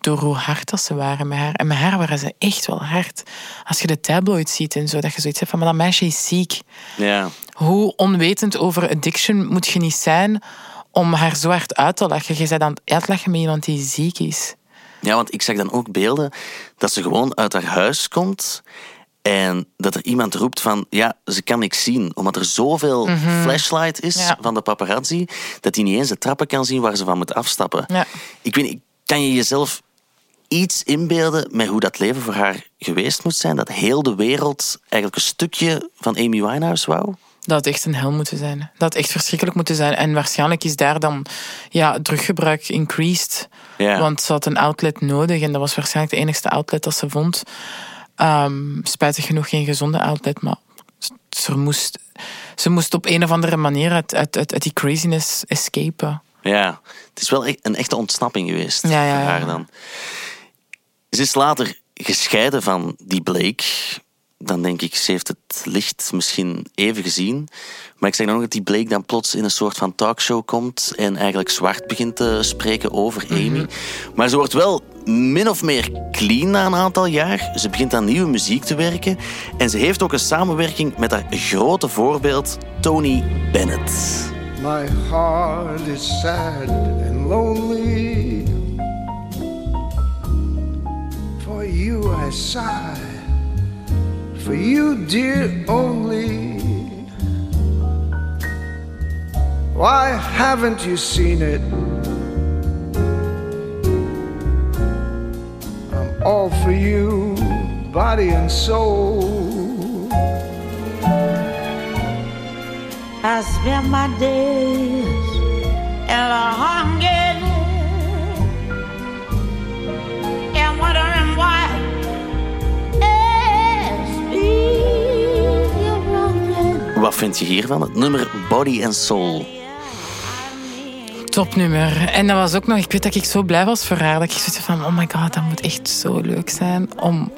C: door hoe hard dat ze waren met haar. En met haar waren ze echt wel hard. Als je de tabloids ziet en zo, dat je zoiets hebt van, maar dat meisje is ziek.
B: Ja.
C: Hoe onwetend over addiction moet je niet zijn om haar zo hard uit te lachen? Je bent aan het uitlachen met iemand die ziek is.
B: ja, want ik zag dan ook beelden dat ze gewoon uit haar huis komt en dat er iemand roept van, ja, ze kan niks zien. Omdat er zoveel flashlight is
C: Mhm. Ja.
B: van de paparazzi, dat hij niet eens de trappen kan zien waar ze van moet afstappen.
C: Ja.
B: Ik weet niet, kan je jezelf iets inbeelden met hoe dat leven voor haar geweest moet zijn? Dat heel de wereld eigenlijk een stukje van Amy Winehouse wou?
C: Dat had echt een hel moeten zijn. Dat had echt verschrikkelijk moeten zijn. En waarschijnlijk is daar dan ja, druggebruik increased.
B: Ja.
C: Want ze had een outlet nodig en dat was waarschijnlijk de enigste outlet dat ze vond. Ehm, spijtig genoeg geen gezonde outlet, maar ze moest, ze moest op een of andere manier uit, uit, uit, uit die craziness escapen.
B: Ja, het is wel echt een echte ontsnapping geweest
C: Ja, ja,
B: voor haar dan. Ze is later gescheiden van die Blake. Dan denk ik, ze heeft het licht misschien even gezien. Maar ik zeg dan ook dat die Blake dan plots in een soort van talkshow komt en eigenlijk zwart begint te spreken over Amy. Maar ze wordt wel min of meer clean na een aantal jaar. Ze begint aan nieuwe muziek te werken. En ze heeft ook een samenwerking met haar grote voorbeeld Tony Bennett.
J: My heart is sad and lonely. For you I sigh. For you, dear, only. Why haven't you seen it? I'm all for you, body and soul.
F: I spend my days in a hunger
B: Wat vind je hiervan? Het nummer Body and Soul.
C: Topnummer. En dat was ook nog, ik weet dat ik zo blij was voor haar. Dat ik zoiets van, oh my god, dat moet echt zo leuk zijn om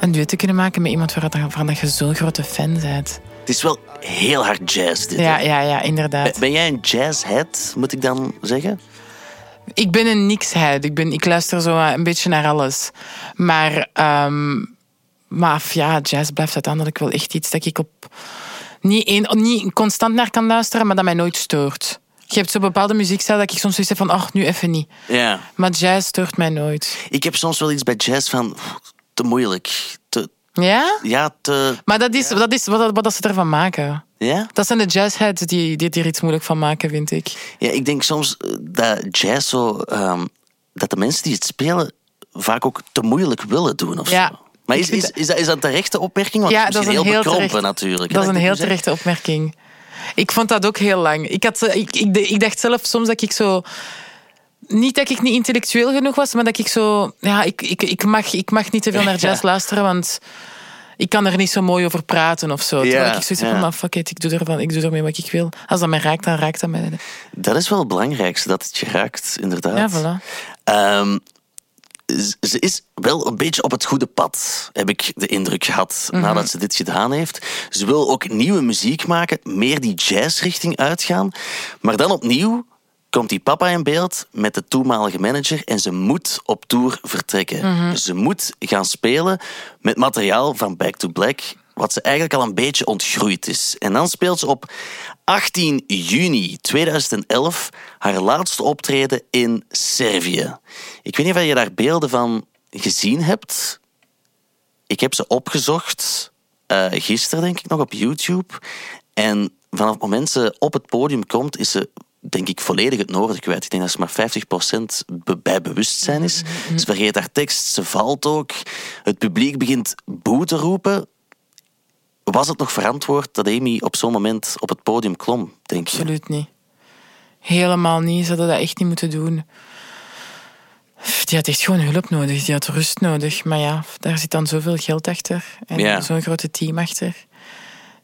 C: een duet te kunnen maken met iemand waarvan je zo'n grote fan bent.
B: Het is wel heel hard jazz, dit. hè?
C: Ja, ja, ja, inderdaad.
B: Ben- Ben jij een jazzhead, moet ik dan zeggen?
C: Ik ben een niksheid. Ik, ben, ik luister zo een beetje naar alles. Maar, ehm, maar ja, jazz blijft uiteindelijk wel echt iets dat ik op... Niet, één, niet constant naar kan luisteren, maar dat mij nooit stoort. Je hebt zo'n bepaalde muziekstijl dat ik soms zoiets heb van, ach, nu even niet.
B: Ja.
C: Maar jazz stoort mij nooit.
B: Ik heb soms wel iets bij jazz van... Te moeilijk. Te,
C: Ja?
B: ja, te...
C: Maar dat is, dat is wat, wat ze ervan maken.
B: Ja?
C: Dat zijn de jazzheads die, die er iets moeilijk van maken, vind ik.
B: Ja, ik denk soms eh, dat jazz zo... ehm, dat de mensen die het spelen vaak ook te moeilijk willen doen of
C: Ja.
B: zo. Maar is, is, is, dat, is dat een terechte opmerking? Want
C: ja,
B: het
C: dat is een
B: misschien
C: heel
B: bekrompen
C: terecht,
B: natuurlijk.
C: Dat is een heel terechte opmerking. Ik vond dat ook heel lang. Ik, had, zo- ik, ik, ik dacht zelf soms dat ik zo... Niet dat ik niet intellectueel genoeg was, maar dat ik zo... Ja, ik, ik, ik, mag, ik mag niet te veel naar jazz luisteren, want ik kan er niet zo mooi over praten of zo. Terwijl
B: Ja,
C: ik zoiets heb
B: ja.
C: van, maar fuck it, ik doe, ervan, ik doe ermee wat ik wil. Als dat mij raakt, dan raakt dat mij.
B: Dat is wel het belangrijkste, dat het je raakt, inderdaad.
C: Ja, voilà.
B: Ehm, ze is wel een beetje op het goede pad, heb ik de indruk gehad,
C: Mhm.
B: nadat ze dit gedaan heeft. Ze wil ook nieuwe muziek maken, meer die jazzrichting uitgaan. Maar dan opnieuw komt die papa in beeld met de toenmalige manager en ze moet op tour vertrekken.
C: Mhm.
B: Ze moet gaan spelen met materiaal van Back to Black, wat ze eigenlijk al een beetje ontgroeid is. En dan speelt ze op 18 juni 2011 haar laatste optreden in Servië. Ik weet niet of je daar beelden van gezien hebt. Ik heb ze opgezocht eh, gisteren, denk ik, nog op YouTube. En vanaf het moment ze op het podium komt, is ze, denk ik, volledig het noorden kwijt. Ik denk dat ze maar 50% be- bij bewustzijn is. Ze vergeet haar tekst, ze valt ook. Het publiek begint boe te roepen. Was het nog verantwoord dat Amy op zo'n moment op het podium klom, denk je?
C: Absoluut niet. Helemaal niet. Ze hadden dat echt niet moeten doen. Die had echt gewoon hulp nodig. Die had rust nodig. Maar ja, daar zit dan zoveel geld achter. En
B: Ja.
C: zo'n grote team achter.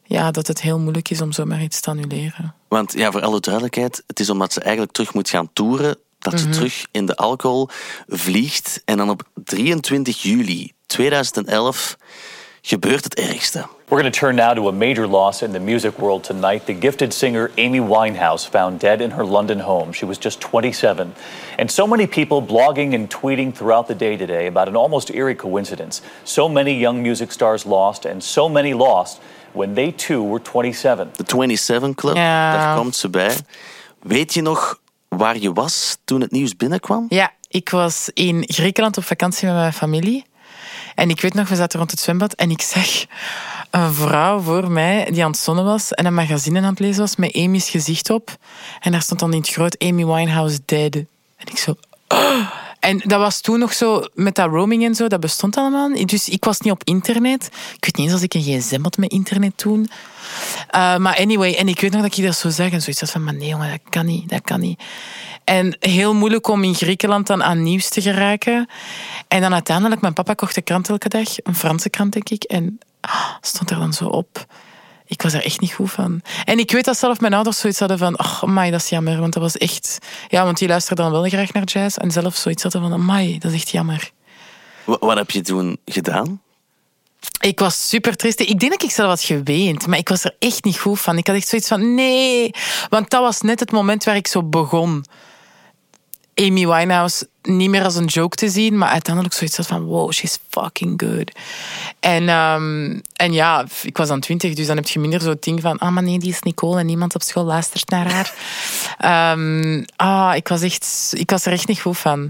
C: Ja, dat het heel moeilijk is om zomaar iets te annuleren.
B: Want ja, voor alle duidelijkheid, het is omdat ze eigenlijk terug moet gaan toeren, dat ze terug in de alcohol vliegt. En dan op 23 juli 2011 gebeurt het ergste.
K: We're going to turn now to a major loss in the music world tonight. The gifted singer Amy Winehouse found dead in her London home. She was just 27. And so many people blogging and tweeting throughout the day today about an almost eerie coincidence. So many young music stars lost, and so many lost when they too were 27.
B: De 27 Club,
C: Ja.
B: daar komt ze bij. Weet je nog waar je was toen het nieuws binnenkwam?
C: Ja, ik was in Griekenland op vakantie met mijn familie. En ik weet nog, we zaten rond het zwembad en ik zag een vrouw voor mij die aan het zonnen was en een magazine aan het lezen was met Amy's gezicht op. En daar stond dan in het groot Amy Winehouse dead. En ik zo... "Oh." En dat was toen nog zo, met dat roaming en zo, dat bestond allemaal. Dus ik was niet op internet. Ik weet niet eens als ik een gsm had met internet toen. Uh, maar anyway, en ik weet nog dat ik dat zo zag en zoiets had van, maar nee jongen, dat kan niet, dat kan niet. En heel moeilijk om in Griekenland dan aan nieuws te geraken. En dan uiteindelijk, mijn papa kocht de krant elke dag, een Franse krant denk ik, en stond er dan zo op. Ik was er echt niet goed van. En ik weet dat zelf mijn ouders zoiets hadden van, oh, amai, dat is jammer, want dat was echt... Ja, want die luisterden dan wel graag naar jazz, en zelf zoiets hadden van, amai, dat is echt jammer.
B: Wa- Wat heb je toen gedaan?
C: Ik was super triest. Ik denk dat ik zelf had geweend, maar ik was er echt niet goed van. Ik had echt zoiets van, nee. Want dat was net het moment waar ik zo begon. Amy Winehouse niet meer als een joke te zien, maar uiteindelijk zoiets had van, wow, she's fucking good. En, ehm, en ja, ik was dan twintig, dus dan heb je minder zo'n ding van, ah, maar nee, die is Nicole en niemand op school luistert naar haar. Ehm, ah, ik was, echt, ik was er echt niet goed van.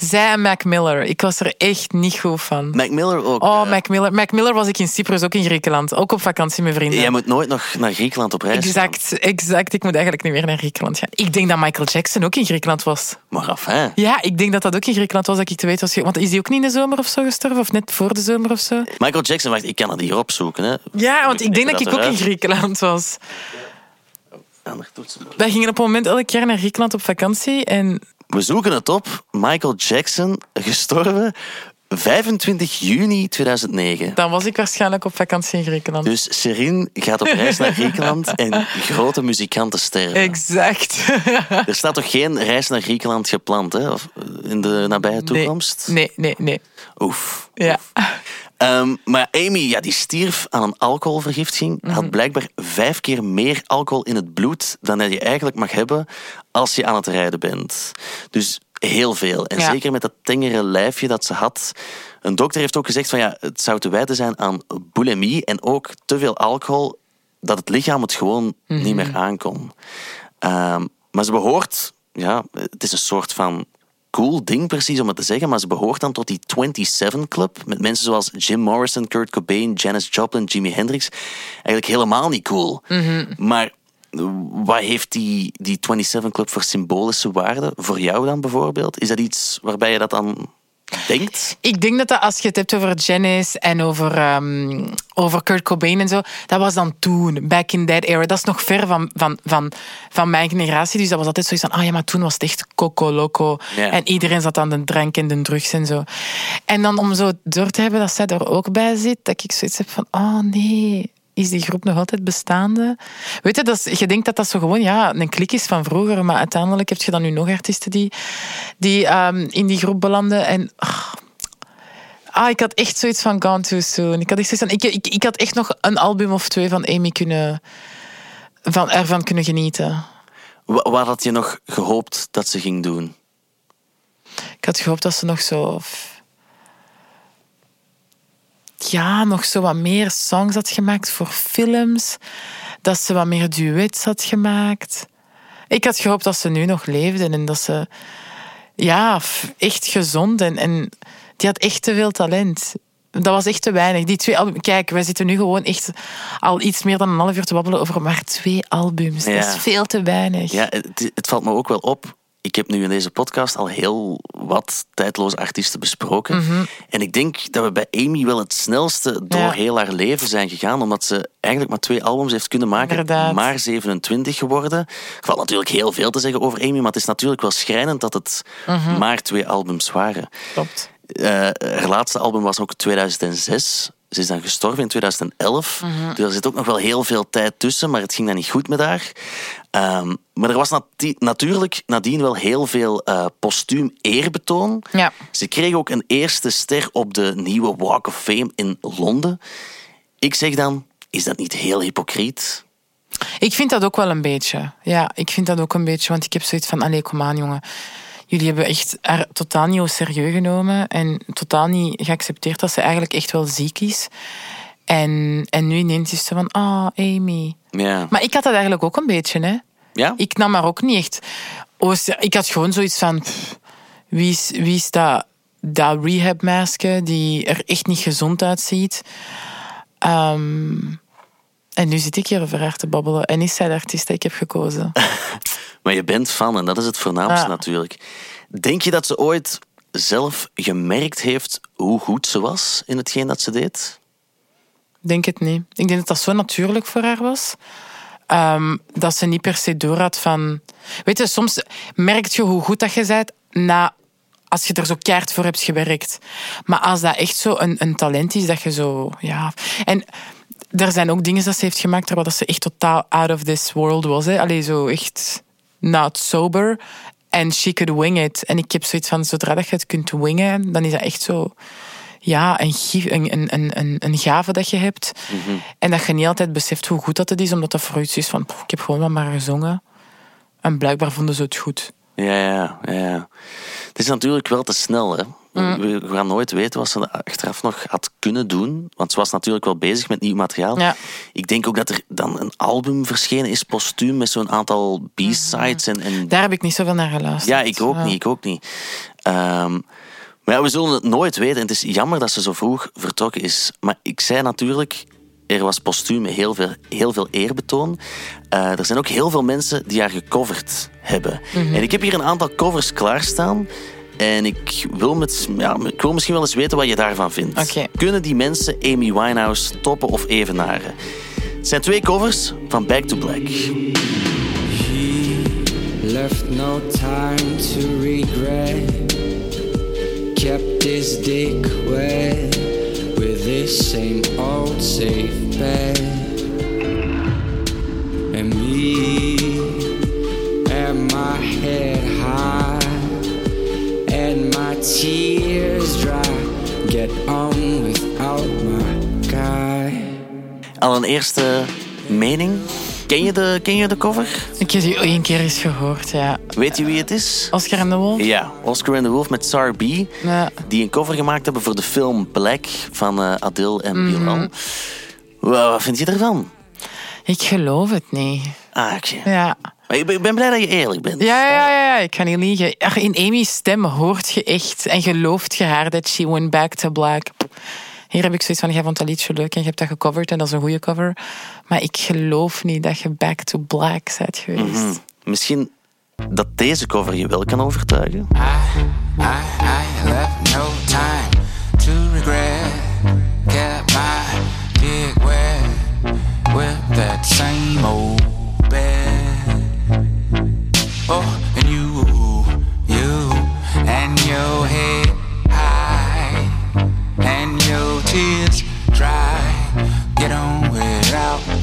C: Zij en Mac Miller, ik was er echt niet goed van.
B: Mac Miller ook.
C: Oh, Mac Miller. Mac Miller was ik in Cyprus, ook in Griekenland. Ook op vakantie met vrienden.
B: Jij moet nooit nog naar Griekenland op reis gaan.
C: Exact, exact. Ik moet eigenlijk niet meer naar Griekenland gaan. Ik denk dat Michael Jackson ook in Griekenland was.
B: Maar af, hè?
C: Ja, ik denk dat dat ook in Griekenland was, dat ik te weten was. Want is hij ook niet in de zomer of zo gestorven? Of net voor de zomer of zo?
B: Michael Jackson, wacht, ik kan het hier opzoeken. Hè.
C: Ja, want ik denk dat ik ook in. Griekenland was.
B: Toetsenbord.
C: Wij gingen op een moment elk jaar naar Griekenland op vakantie. En
B: We zoeken het op. Michael Jackson, gestorven 25 juni 2009.
C: dan was ik waarschijnlijk op vakantie in Griekenland.
B: Dus Serine gaat op reis naar Griekenland en grote muzikanten sterven.
C: Exact.
B: Er staat toch geen reis naar Griekenland gepland, hè? Of in de nabije toekomst?
C: Nee, nee, nee.
B: Oef.
C: Ja.
B: Ehm, maar Amy, ja, die stierf aan een alcoholvergiftiging.
C: Mhm.
B: Had blijkbaar vijf keer meer alcohol in het bloed dan je eigenlijk mag hebben als je aan het rijden bent. Dus heel veel. En
C: Ja.
B: zeker met dat tengere lijfje dat ze had. Een dokter heeft ook gezegd van ja, het zou te wijten zijn aan bulimie en ook te veel alcohol dat het lichaam het gewoon
C: Mhm.
B: niet meer aankon. Ehm, maar ze behoort, ja, het is een soort van cool ding precies om het te zeggen, maar ze behoort dan tot die 27 Club met mensen zoals Jim Morrison, Kurt Cobain, Janis Joplin, Jimi Hendrix. Eigenlijk helemaal niet cool. Maar wat heeft die, die 27 Club voor symbolische waarde voor jou dan bijvoorbeeld? Is dat iets waarbij je dat dan denkt?
C: Ik denk dat, dat als je het hebt over Janis en over, ehm, over Kurt Cobain en zo, dat was dan toen, back in that era. Dat is nog ver van, van, van, van mijn generatie. Dus dat was altijd zoiets van, ah ja, maar toen was het echt coco loco.
B: Ja.
C: En iedereen zat aan de drank en de drugs en zo. En dan om zo door te hebben dat zij er ook bij zit, dat ik zoiets heb van, oh nee, is die groep nog altijd bestaande? Weet je, dat is, je denkt dat dat zo gewoon ja, een klik is van vroeger, maar uiteindelijk heb je dan nu nog artiesten die, die ehm, in die groep belanden. En ah, Ah, ik had echt zoiets van Gone Too Soon. Ik had, echt zoiets van, ik, ik, ik had echt nog een album of twee van Amy kunnen, van, ervan kunnen genieten.
B: Wa- Wat had je nog gehoopt dat ze ging doen?
C: Ik had gehoopt dat ze nog zo... Ja, nog zo wat meer songs had gemaakt voor films. Dat ze wat meer duets had gemaakt. Ik had gehoopt dat ze nu nog leefde en dat ze... Ja, echt gezond en, en die had echt te veel talent. Dat was echt te weinig. Die twee albums... Kijk, wij zitten nu gewoon echt al iets meer dan een half uur te babbelen over maar twee albums. Dat is veel te weinig.
B: Ja, het, het valt me ook wel op. Ik heb nu in deze podcast al heel wat tijdloze artiesten besproken.
C: Mhm.
B: En ik denk dat we bij Amy wel het snelste door
C: Ja.
B: heel haar leven zijn gegaan. Omdat ze eigenlijk maar twee albums heeft kunnen maken.
C: Inderdaad.
B: Maar 27 geworden. Er valt natuurlijk heel veel te zeggen over Amy. Maar het is natuurlijk wel schrijnend dat het
C: Mhm.
B: maar twee albums waren.
C: Klopt.
B: Eh, haar laatste album was ook 2006. Ze is dan gestorven in 2011.
C: Mhm.
B: Dus er zit ook nog wel heel veel tijd tussen, maar het ging dan niet goed met haar. Ehm, maar er was natuurlijk nadien wel heel veel eh, postuum eerbetoon.
C: Ja.
B: Ze kreeg ook een eerste ster op de nieuwe Walk of Fame in Londen. Ik zeg dan, is dat niet heel hypocriet?
C: Ik vind dat ook wel een beetje. Ja, ik vind dat ook een beetje. Want ik heb zoiets van, allee, kom aan jongen. Jullie hebben echt haar totaal niet serieus genomen. En totaal niet geaccepteerd dat ze eigenlijk echt wel ziek is. En, en nu ineens is ze van, ah, Amy.
B: Ja.
C: Maar ik had dat eigenlijk ook een beetje, hè.
B: ja?
C: Ik nam haar ook niet echt... Ik had gewoon zoiets van... pff, wie, is, wie is dat, dat rehab-masker die er echt niet gezond uitziet? Ehm, en nu zit ik hier over haar te babbelen. En is zij de artiest die ik heb gekozen?
B: Maar je bent fan en dat is het voornaamste
C: Ja.
B: natuurlijk. Denk je dat ze ooit zelf gemerkt heeft hoe goed ze was in hetgeen dat ze deed?
C: Denk het niet. Ik denk dat dat zo natuurlijk voor haar was. Ehm, dat ze niet per se door had van... Weet je, soms merk je hoe goed dat je bent na, als je er zo keihard voor hebt gewerkt. Maar als dat echt zo een, een talent is, dat je zo... Ja. En er zijn ook dingen dat ze heeft gemaakt waar dat ze echt totaal out of this world was. Hè. Allee, zo echt not sober. En she could wing it. En ik heb zoiets van, zodra dat je het kunt wingen, dan is dat echt zo... ja, een, een, een, een, een, een gave dat je hebt.
B: Mhm.
C: En dat je niet altijd beseft hoe goed dat het is, omdat dat voor iets is van, "Pff, ik heb gewoon wat maar gezongen. En blijkbaar vonden ze het goed.
B: Ja, ja, ja. Het is natuurlijk wel te snel, hè.
C: Mm.
B: We, gaan nooit weten wat ze achteraf nog had kunnen doen. Want ze was natuurlijk wel bezig met nieuw materiaal.
C: Ja.
B: Ik denk ook dat er dan een album verschenen is, postuum, met zo'n aantal B-sides. En, en
C: Daar heb ik niet zoveel naar geluisterd.
B: Ja, ik ook niet, ik ook niet. Ehm, maar ja, we zullen het nooit weten. En het is jammer dat ze zo vroeg vertrokken is. Maar ik zei natuurlijk, er was postuum heel veel, heel veel eerbetoon. Eh, er zijn ook heel veel mensen die haar gecoverd hebben.
C: Mhm.
B: En ik heb hier een aantal covers klaarstaan. En ik wil, met, ja, ik wil misschien wel eens weten wat je daarvan vindt.
C: Oké.
B: Kunnen die mensen Amy Winehouse toppen of evenaren? Het zijn twee covers van Back to Black.
L: Left no time to regret. Kept his dick wet with this same old safe bet. And me and my head high and my tears dry. Get on without my guy.
B: Al een eerste mening. Ken je de, ken je de cover?
C: Ik heb die één keer eens gehoord, ja.
B: Weet je wie het is?
C: Oscar en de Wolf?
B: Ja, Oscar and the Wolf met Sar B.
C: Ja.
B: Die een cover gemaakt hebben voor de film Black van eh, Adele en. Bilal. Wa- Wat vind je ervan?
C: Ik geloof het niet.
B: Ah, oké.
C: Ja.
B: Maar ik ben, blij dat je eerlijk bent.
C: Ja, ja, ja, ja, ik kan niet liegen. In Amy's stem hoort je echt en gelooft je haar dat she went back to black. Hier heb ik zoiets van, jij vond dat liedje leuk en je hebt dat gecoverd en dat is een goede cover. Maar ik geloof niet dat je back to black bent geweest.
B: Mhm. Misschien dat deze cover je wel kan overtuigen.
L: I, I left no time to regret. Kept my dick wet with that same old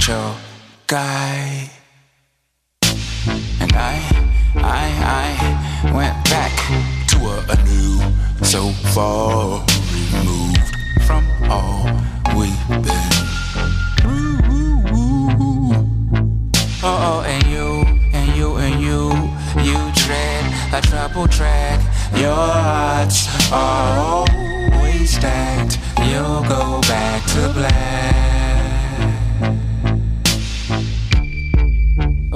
L: your guy. And I, I, I went back to a, a new, so far removed from all we've been through. Oh, oh, and you, and you, and you, you tread a trouble track. Your hearts are always stacked. You'll go back to black.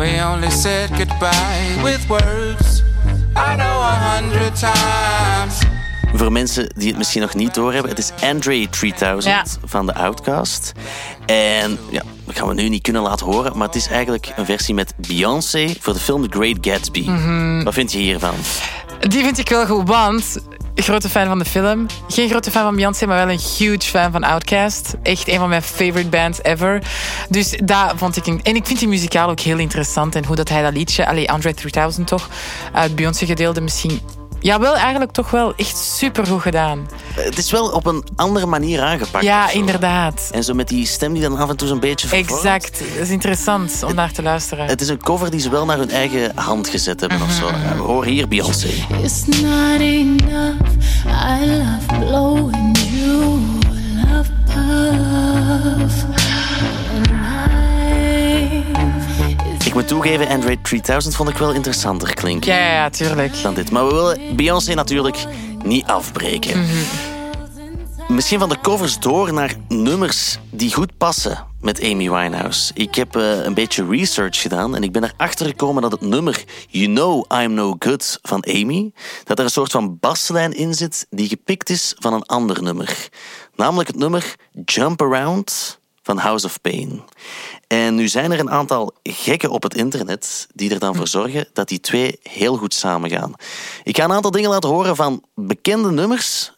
L: We only said goodbye with words. I know a hundred times.
B: Voor mensen die het misschien nog niet doorhebben, het is Andre 3000
C: Ja.
B: van de Outcast. En ja, dat gaan we nu niet kunnen laten horen, maar het is eigenlijk een versie met Beyoncé voor de film The Great Gatsby.
C: Mhm.
B: Wat vind je hiervan?
C: Die vind ik wel goed, want grote fan van de film. Geen grote fan van Beyoncé, maar wel een huge fan van Outkast. Echt een van mijn favorite bands ever. Dus dat vond ik... En ik vind die muzikaal ook heel interessant. En hoe dat hij dat liedje... Allee, Andre 3000 toch, uit Beyoncé gedeelde misschien... Ja, wel eigenlijk toch wel echt super goed gedaan.
B: Het is wel op een andere manier aangepakt.
C: Ja,
B: zo.
C: En
B: zo met die stem die dan af en toe zo'n beetje vervormt.
C: Exact. Dat is interessant om naar te luisteren.
B: Het is een cover die ze wel naar hun eigen hand gezet hebben of zo.
C: Mhm.
B: Ja, we horen hier Beyoncé.
F: It's not enough. I love blowing you, love puff.
B: Ik moet toegeven, Android 3000 vond ik wel interessanter klinken.
C: Ja, ja, tuurlijk.
B: Dan dit. Maar we willen Beyoncé natuurlijk niet afbreken.
C: Mhm.
B: Misschien van de covers door naar nummers die goed passen met Amy Winehouse. Ik heb eh, een beetje research gedaan en ik ben erachter gekomen dat het nummer You Know I'm No Good van Amy, dat er een soort van baslijn in zit die gepikt is van een ander nummer. Namelijk het nummer Jump Around van House of Pain. En nu zijn er een aantal gekken op het internet die er dan voor zorgen dat die twee heel goed samengaan. Ik ga een aantal dingen laten horen van bekende nummers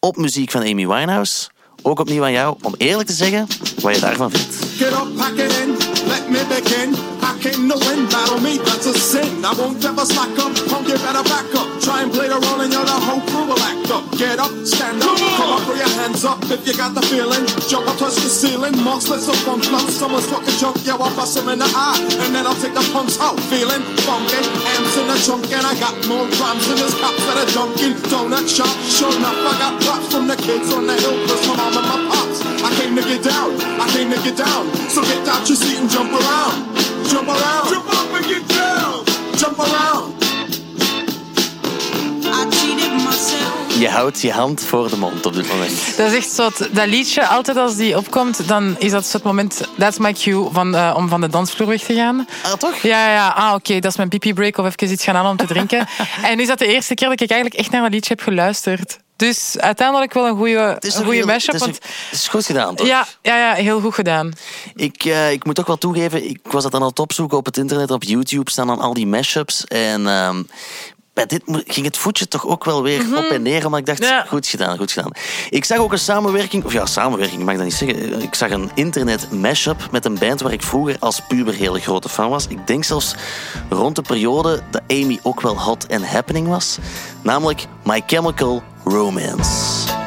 B: op muziek van Amy Winehouse. Ook opnieuw aan jou om eerlijk te zeggen wat je daarvan vindt.
M: Get up, pack it in, let me begin. I came to win, battle me, that's a sin. I won't ever slack up, punk, you better back up. Try and play the role and you're the whole crew will act up. Get up, stand up, come up, put your hands up if you got the feeling. Jump up, touch the ceiling. Marks, let's up, bump, lump. Someone's talking junk, yeah, I'll bust him in the eye. And then I'll take the punks out. Feeling funky. Amps in the trunk, and I got more drums than this cops that are junkin'. Donut shop. Sure enough, I got props from the kids on the hill. Plus my mom and my pops. I came to get down. I came to get down. So get out your seat and jump around. Jump around. Jump up and get down. Jump around.
B: Je houdt je hand voor de mond op dit moment.
C: Dat is echt zo. Dat liedje, altijd als die opkomt, dan is dat het moment. That's my cue van, eh, om van de dansvloer weg te gaan.
B: Ah, toch?
C: Ja, ja. Ah, oké, dat is mijn pipi break of even iets gaan halen om te drinken. en nu is dat de eerste keer dat ik eigenlijk echt naar dat liedje heb geluisterd. Dus uiteindelijk wel een goede, een goede mashup.
B: het is,
C: Want,
B: een- het is goed gedaan, toch?
C: ja, ja, ja, heel goed gedaan.
B: Ik, eh, ik moet ook wel toegeven, ik was dat aan het opzoeken op het internet, op YouTube staan dan al die mashups. En ehm, bij dit ging het voetje toch ook wel weer op en neer, maar ik dacht, goed gedaan, goed gedaan. Ik zag ook een samenwerking, of ja, samenwerking, ik mag dat niet zeggen. Ik zag een internet mashup met een band waar ik vroeger als puber hele grote fan was. Ik denk zelfs rond de periode dat Amy ook wel hot and happening was. Namelijk My Chemical Romance.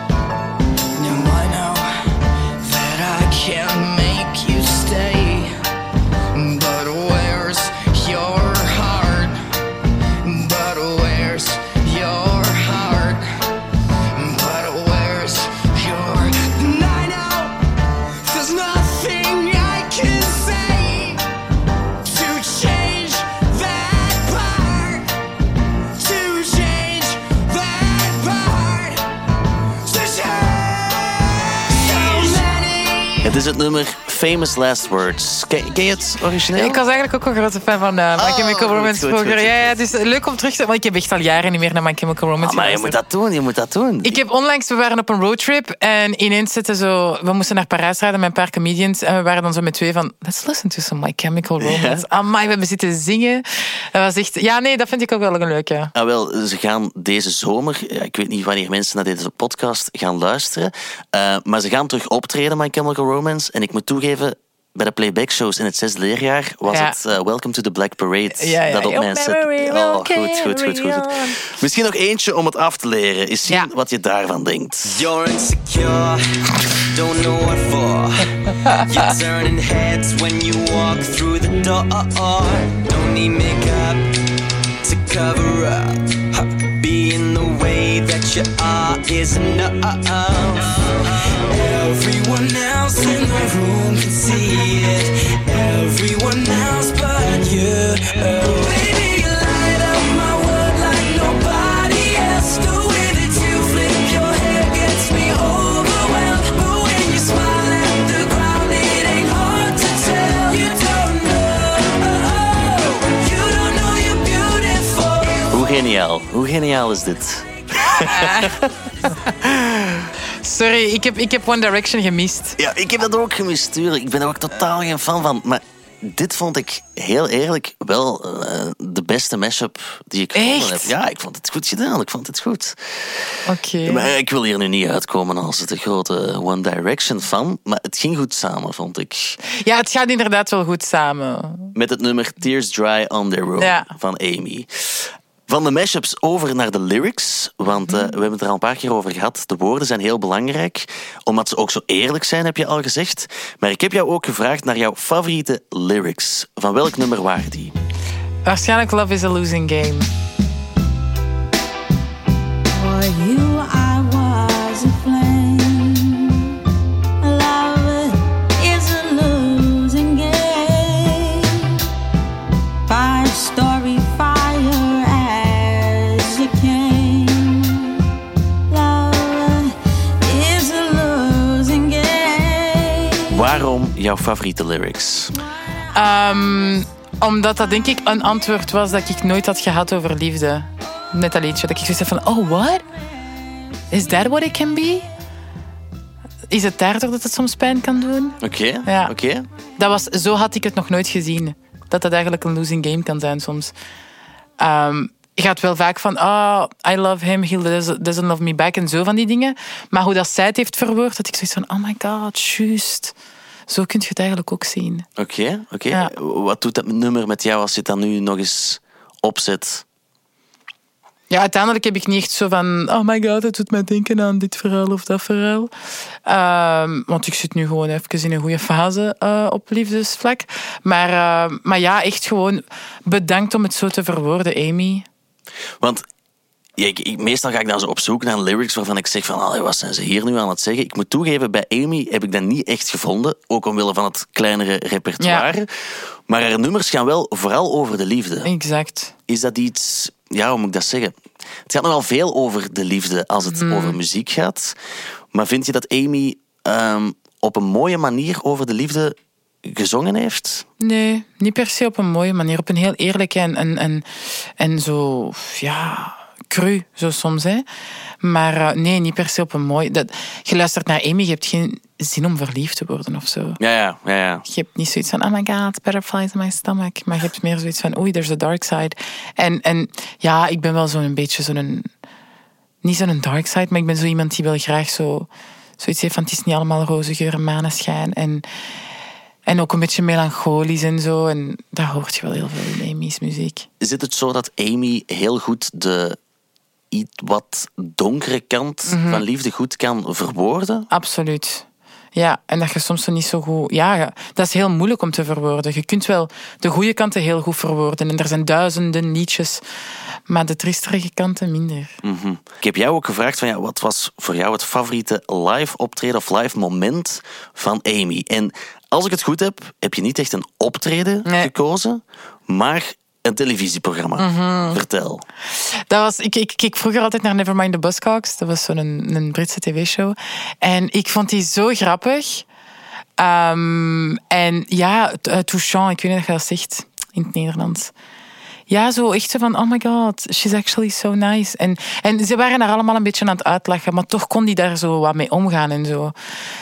B: Het is het nummer Famous Last Words. Ken, ken je het origineel?
C: Ik was eigenlijk ook een grote fan van uh, My
B: Oh,
C: Chemical
B: goed,
C: Romance vroeger. ja, ja, het is leuk om terug te... Want ik heb echt al jaren niet meer naar My Chemical Romance
B: Ah, maar je moet dat doen, je moet dat doen.
C: Ik heb onlangs, we waren op een roadtrip en ineens zitten zo, we moesten naar Parijs rijden met een paar comedians en we waren dan zo met twee van, let's listen to some My Chemical Romance. Amai, we hebben zitten zingen. Dat was echt, ja nee, dat vind ik ook wel een leuke.
B: Ah, wel, ze gaan deze zomer, ja, ik weet niet wanneer mensen naar deze podcast gaan luisteren, eh, maar ze gaan terug optreden, My Chemical Romance. En ik moet toegeven, bij de playback shows in het zesde leerjaar was
C: Ja.
B: het eh, Welcome to the Black Parade
C: Ja, ja,
B: dat op mijn set. Oh, goed, goed, goed, goed, goed. Misschien nog eentje om het af te leren. Eens zien wat je daarvan denkt.
N: You're insecure, don't know what for. You're turning heads when you walk through the door. Don't need makeup to cover up. Being the way that you are is enough. Everyone else in the room can see it. Everyone else but you. Oh, baby, you light up my world like nobody else. The way that you flip your hair gets me overwhelmed. But when you smile at the ground, it ain't hard to tell. You don't know. You don't know you're beautiful.
B: Hoe geniaal, hoe geniaal is dit?
C: Sorry, ik heb, ik heb One Direction gemist.
B: Ja, ik heb dat ook gemist, tuurlijk. Ik ben er ook totaal geen fan van. Maar dit vond ik heel eerlijk wel eh, de beste mashup die ik gevonden
C: Echt?
B: heb. Ja, ik vond het goed gedaan. Ik vond het goed.
C: Oké.
B: Maar ik wil hier nu niet uitkomen als de grote One Direction fan. Maar het ging goed samen, vond ik.
C: Ja, het gaat inderdaad wel goed samen.
B: Met het nummer Tears Dry on Their Own
C: Ja.
B: van Amy. Van de mashups over naar de lyrics. Want eh, we hebben het er al een paar keer over gehad. De woorden zijn heel belangrijk. Omdat ze ook zo eerlijk zijn, heb je al gezegd. Maar ik heb jou ook gevraagd naar jouw favoriete lyrics. Van welk nummer waren die?
C: Waarschijnlijk Love is a Losing Game.
B: Jouw favoriete lyrics?
C: Ehm, omdat dat denk ik een antwoord was dat ik nooit had gehad over liefde. Met dat liedje. Dat ik zoiets van, oh, what? Is that what it can be? Is het daardoor dat het soms pijn kan doen?
B: Oké,
C: Ja.
B: oké.
C: Dat was, zo had ik het nog nooit gezien. Dat dat eigenlijk een losing game kan zijn soms. Ehm, je gaat wel vaak van, oh, I love him, he doesn't doesn't love me back en zo van die dingen. Maar hoe dat zij het heeft verwoord, dat ik zoiets van, oh my god, juist. Zo kun je het eigenlijk ook zien.
B: Oké, oké.
C: Ja.
B: Wat doet dat nummer met jou als je het dan nu nog eens opzet?
C: Ja, uiteindelijk heb ik niet echt zo van... Oh my god, het doet mij denken aan dit verhaal of dat verhaal. Ehm, want ik zit nu gewoon even in een goede fase eh, op liefdesvlak. Maar, eh, maar ja, echt gewoon bedankt om het zo te verwoorden, Amy.
B: Want ja, ik, ik- meestal ga ik dan zo op zoek naar lyrics waarvan ik zeg van, allee, wat zijn ze hier nu aan het zeggen? Ik moet toegeven, bij Amy heb ik dat niet echt gevonden, ook omwille van het kleinere repertoire. Maar haar nummers gaan wel vooral over de liefde.
C: Exact.
B: Is dat iets, ja, hoe moet ik dat zeggen? Het gaat nogal veel over de liefde als het
C: Hmm.
B: over muziek gaat. Maar vind je dat Amy ehm, op een mooie manier over de liefde gezongen heeft?
C: Nee, niet per se op een mooie manier. Op een heel eerlijke en, en, en, en zo, ja, cru, zo soms. Hè. Maar eh, nee, niet per se op een mooi... Dat, je luistert naar Amy, je hebt geen zin om verliefd te worden of zo.
B: Ja, ja, ja. ja.
C: Je hebt niet zoiets van, oh my god, butterflies in my stomach. Maar je hebt meer zoiets van, oei, there's a dark side. En, en ja, ik ben wel zo'n beetje zo'n... Niet zo'n dark side, maar ik ben zo iemand die wel graag zo... Zoiets heeft van, het is niet allemaal roze geur en maneschijn. En, en ook een beetje melancholisch en zo. En dat hoort je wel heel veel in Amy's muziek.
B: Zit het zo dat Amy heel goed de iets wat donkere kant
C: Mhm.
B: van liefde goed kan verwoorden?
C: Absoluut. Ja, en dat je soms niet zo goed... Ja, dat is heel moeilijk om te verwoorden. Je kunt wel de goede kanten heel goed verwoorden. En er zijn duizenden liedjes. Maar de triestige kanten minder.
B: Mhm. Ik heb jou ook gevraagd van ja, wat was voor jou het favoriete live optreden of live moment van Amy? En als ik het goed heb, heb je niet echt een optreden gekozen, maar een televisieprogramma.
C: Mhm.
B: Vertel.
C: Dat was, ik, ik keek vroeger altijd naar Nevermind the Buzzcocks. Dat was zo'n een, een Britse tv-show. En ik vond die zo grappig. Ehm, en ja, eh, touchant, ik weet niet of je dat zegt in het Nederlands. Ja, zo echt zo van, oh my god, she's actually so nice. En, en ze waren daar allemaal een beetje aan het uitlachen, maar toch kon die daar zo wat mee omgaan en zo.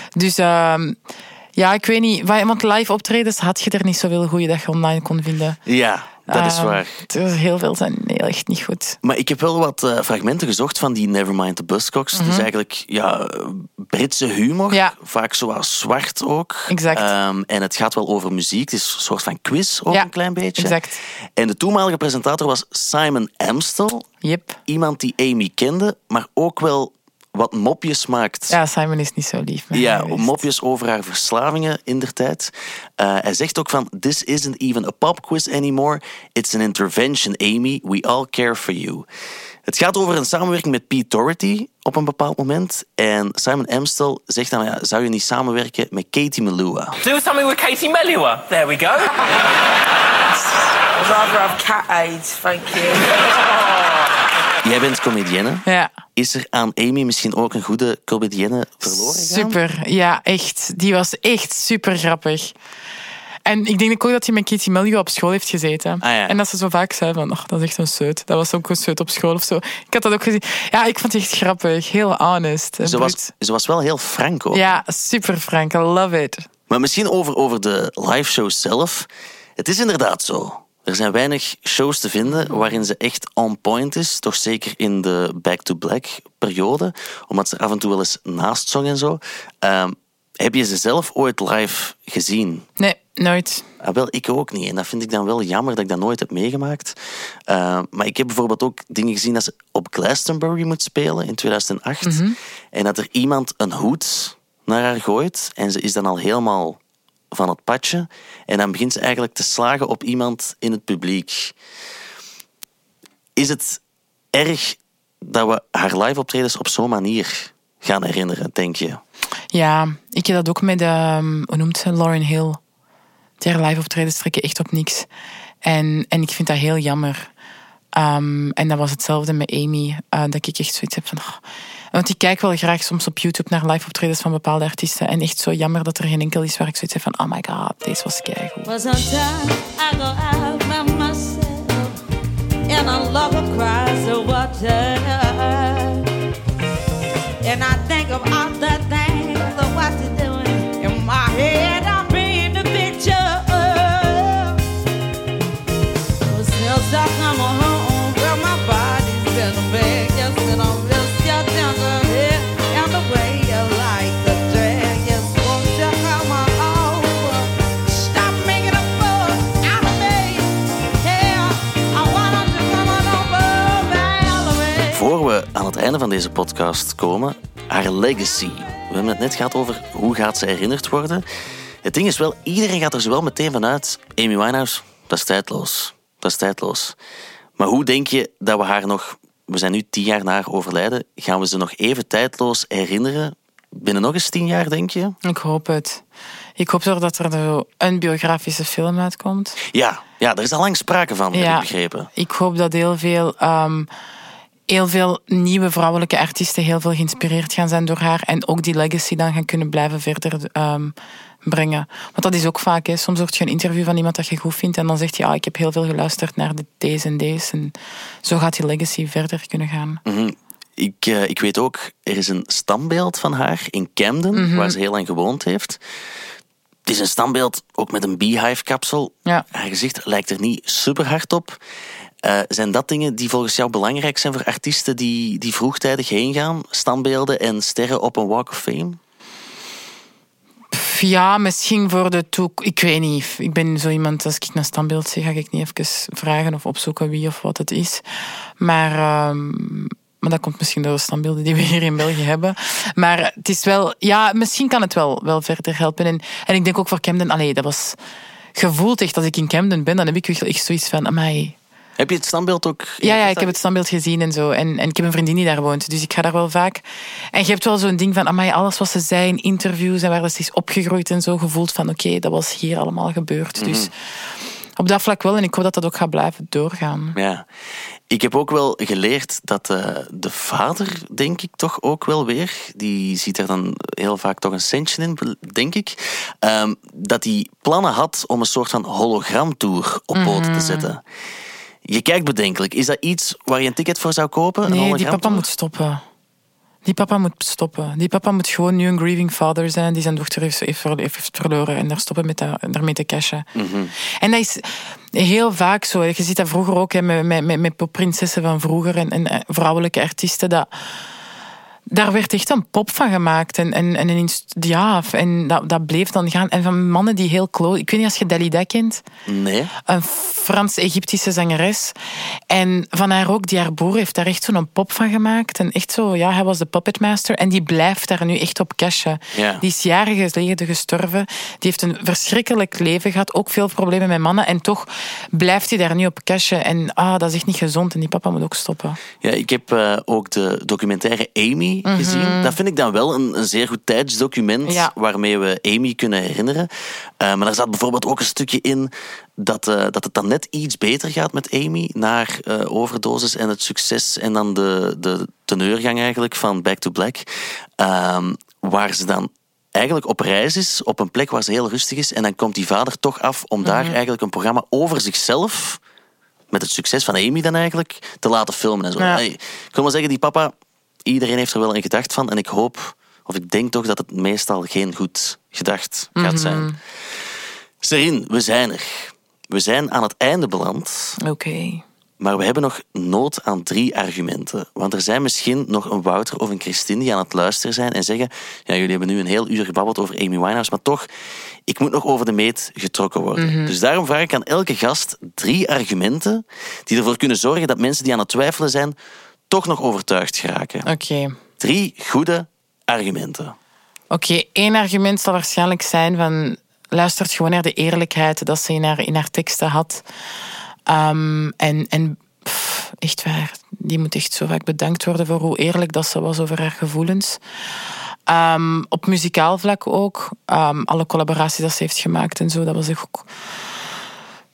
C: Dus ehm, ja, ik weet niet, wa- want live optredens had je er niet zoveel goede dat je online kon vinden.
B: Ja, dat is
C: Ehm,
B: waar.
C: Heel veel zijn heel echt niet goed.
B: Maar ik heb wel wat eh, fragmenten gezocht van die Nevermind the Buzzcocks. Het is
C: Mhm.
B: eigenlijk ja, Britse humor, vaak zoals zwart ook.
C: Exact.
B: Ehm, en het gaat wel over muziek. Het is een soort van quiz ook
C: Ja,
B: een klein beetje.
C: exact.
B: En de toenmalige presentator was Simon Amstel.
C: Yep.
B: Iemand die Amy kende, maar ook wel wat mopjes maakt.
C: Ja, Simon is niet zo lief.
B: Ja, mopjes over haar verslavingen in der tijd. Eh, hij zegt ook van, this isn't even a pop quiz anymore. It's an intervention, Amy. We all care for you. Het gaat over een samenwerking met Pete Doherty op een bepaald moment. En Simon Amstel zegt dan, ja, zou je niet samenwerken met Katie Melua?
O: Do something with Katie Melua. There we go.
P: I'd rather have cat AIDS, thank you.
B: Jij bent comedienne.
C: Ja.
B: Is er aan Amy misschien ook een goede comedienne verloren gegaan?
C: Super, ja, echt. Die was echt super grappig. En ik denk ook dat hij met Katie Melua op school heeft gezeten.
B: Ah, ja.
C: En dat ze zo vaak zei van, dat is echt een seut. Dat was ook een seut op school of zo. Ik had dat ook gezien. Ja, ik vond het echt grappig. Heel honest.
B: Ze was, ze was wel heel frank ook.
C: Ja, super frank. I love it.
B: Maar misschien over, over de live show zelf. Het is inderdaad zo. Er zijn weinig shows te vinden waarin ze echt on point is. Toch zeker in de Back to Black periode. Omdat ze af en toe wel eens naast zong en zo. Ehm, heb je ze zelf ooit live gezien?
C: Nee, nooit.
B: Ah, wel, ik ook niet. En dat vind ik dan wel jammer dat ik dat nooit heb meegemaakt. Ehm, maar ik heb bijvoorbeeld ook dingen gezien dat ze op Glastonbury moet spelen in 2008.
C: Mhm.
B: En dat er iemand een hoed naar haar gooit. En ze is dan al helemaal van het padje. En dan begint ze eigenlijk te slagen op iemand in het publiek. Is het erg dat we haar live optredens op zo'n manier gaan herinneren, denk je?
C: Ja, ik heb dat ook met, ehm, hoe noemt ze, Lauren Hill. Die haar live optredens trekken echt op niks. En, en ik vind dat heel jammer. Ehm, en dat was hetzelfde met Amy. eh, dat ik echt zoiets heb van... oh. Want ik kijk wel graag soms op YouTube naar live optredens van bepaalde artiesten. En echt zo jammer dat er geen enkel is waar ik zoiets heb van... Oh my god, deze was keigoed.
E: Sometimes I and. And I think of
B: van deze podcast komen. Haar legacy. We hebben het net gehad over hoe gaat ze herinnerd worden. Het ding is wel, iedereen gaat er zo wel meteen vanuit. Amy Winehouse, dat is tijdloos. Dat is tijdloos. Maar hoe denk je dat we haar nog... We zijn nu tien jaar na haar overlijden. Gaan we ze nog even tijdloos herinneren? Binnen nog eens tien jaar, denk je?
C: Ik hoop het. Ik hoop toch dat er een biografische film uitkomt.
B: Ja, ja er is al lang sprake van, heb ik begrepen.
C: Ik hoop dat heel veel, ehm, heel veel nieuwe vrouwelijke artiesten heel veel geïnspireerd gaan zijn door haar. En ook die legacy dan gaan kunnen blijven verder ehm, brengen. Want dat is ook vaak. Hè. Soms hoort je een interview van iemand dat je goed vindt. En dan zegt je, ah, ik heb heel veel geluisterd naar de deze en deze. En zo gaat die legacy verder kunnen gaan.
B: Mhm. Ik, eh, ik weet ook, er is een standbeeld van haar in Camden,
C: Mhm.
B: waar ze heel lang gewoond heeft. Het is een standbeeld ook met een beehive-kapsel.
C: Ja.
B: Haar gezicht lijkt er niet super hard op. Eh, zijn dat dingen die volgens jou belangrijk zijn voor artiesten die, die vroegtijdig heen gaan? Standbeelden en sterren op een Walk of Fame?
C: Ja, misschien voor de toekomst. Ik weet niet. Ik ben zo iemand, als ik een standbeeld zie, ga ik niet even vragen of opzoeken wie of wat het is. Maar, ehm, maar dat komt misschien door de standbeelden die we hier in België hebben. Maar het is wel, ja, misschien kan het wel, wel verder helpen. En, en ik denk ook voor Camden, allee, dat was gevoeld echt als ik in Camden ben, dan heb ik echt zoiets van, amai,
B: Heb je het standbeeld ook?
C: ja, ja, ik heb het standbeeld gezien en zo. En, en ik heb een vriendin die daar woont, dus ik ga daar wel vaak. En je hebt wel zo'n ding van, amai, alles wat ze zei in interviews en waar ze is opgegroeid en zo, gevoeld van, oké, dat was hier allemaal gebeurd. Dus
B: Mhm.
C: op dat vlak wel, en ik hoop dat dat ook gaat blijven doorgaan.
B: Ja. Ik heb ook wel geleerd dat eh, de vader, denk ik toch ook wel weer, die ziet er dan heel vaak toch een centje in, denk ik, ehm, dat hij plannen had om een soort van hologramtour op poten
C: Mhm.
B: te zetten. Je kijkt bedenkelijk. Is dat iets waar je een ticket voor zou kopen?
C: Nee, die papa moet stoppen. Die papa moet stoppen. Die papa moet gewoon nu een grieving father zijn die zijn dochter heeft, heeft, ver- heeft verloren en daar stoppen met dat, daarmee te cashen.
B: Mhm.
C: En dat is heel vaak zo. Je ziet dat vroeger ook hè, met, met, met, met popprinsessen van vroeger en, en eh, vrouwelijke artiesten. Dat, daar werd echt een pop van gemaakt. En, en, en, een ja, en dat, dat bleef dan gaan. En van mannen die heel close... Ik weet niet als je Dalida kent.
B: Nee.
C: Een Frans-Egyptische zangeres. En van haar ook, die haar broer heeft daar echt zo'n pop van gemaakt. En echt zo, ja, hij was de puppetmaster. En die blijft daar nu echt op cashen.
B: Ja.
C: Die is jaren geleden gestorven. Die heeft een verschrikkelijk leven gehad. Ook veel problemen met mannen. En toch blijft hij daar nu op cashen. En ah, dat is echt niet gezond. En die papa moet ook stoppen.
B: Ja, ik heb eh, ook de documentaire Amy
C: Mhm.
B: gezien. Dat vind ik dan wel een, een zeer goed tijdsdocument
C: Ja.
B: waarmee we Amy kunnen herinneren. Eh, maar daar zat bijvoorbeeld ook een stukje in dat, eh, dat het dan net iets beter gaat met Amy naar eh, overdosis en het succes en dan de, de teneurgang eigenlijk van Back to Black. Ehm, waar ze dan eigenlijk op reis is, op een plek waar ze heel rustig is. En dan komt die vader toch af om daar
C: Mhm.
B: eigenlijk een programma over zichzelf met het succes van Amy dan eigenlijk te laten filmen en zo.
C: Ja.
B: Hey, ik wil maar zeggen, die papa, iedereen heeft er wel een gedacht van. En ik hoop, of ik denk toch dat het meestal geen goed gedacht gaat
C: Mhm.
B: zijn. Serin, we zijn er. We zijn aan het einde beland.
C: Oké.
B: Maar we hebben nog nood aan drie argumenten. Want er zijn misschien nog een Wouter of een Christine die aan het luisteren zijn en zeggen: Ja, jullie hebben nu een heel uur gebabbeld over Amy Winehouse, maar toch, ik moet nog over de meet getrokken worden.
C: Mhm.
B: Dus daarom vraag ik aan elke gast drie argumenten die ervoor kunnen zorgen dat mensen die aan het twijfelen zijn, toch nog overtuigd geraken.
C: Oké.
B: Drie goede argumenten.
C: Oké, één argument zal waarschijnlijk zijn van... Luistert gewoon naar de eerlijkheid dat ze in haar, in haar teksten had. Ehm, en en pff, echt waar, die moet echt zo vaak bedankt worden voor hoe eerlijk dat ze was over haar gevoelens. Ehm, op muzikaal vlak ook. Ehm, alle collaboraties dat ze heeft gemaakt en zo, dat was echt ook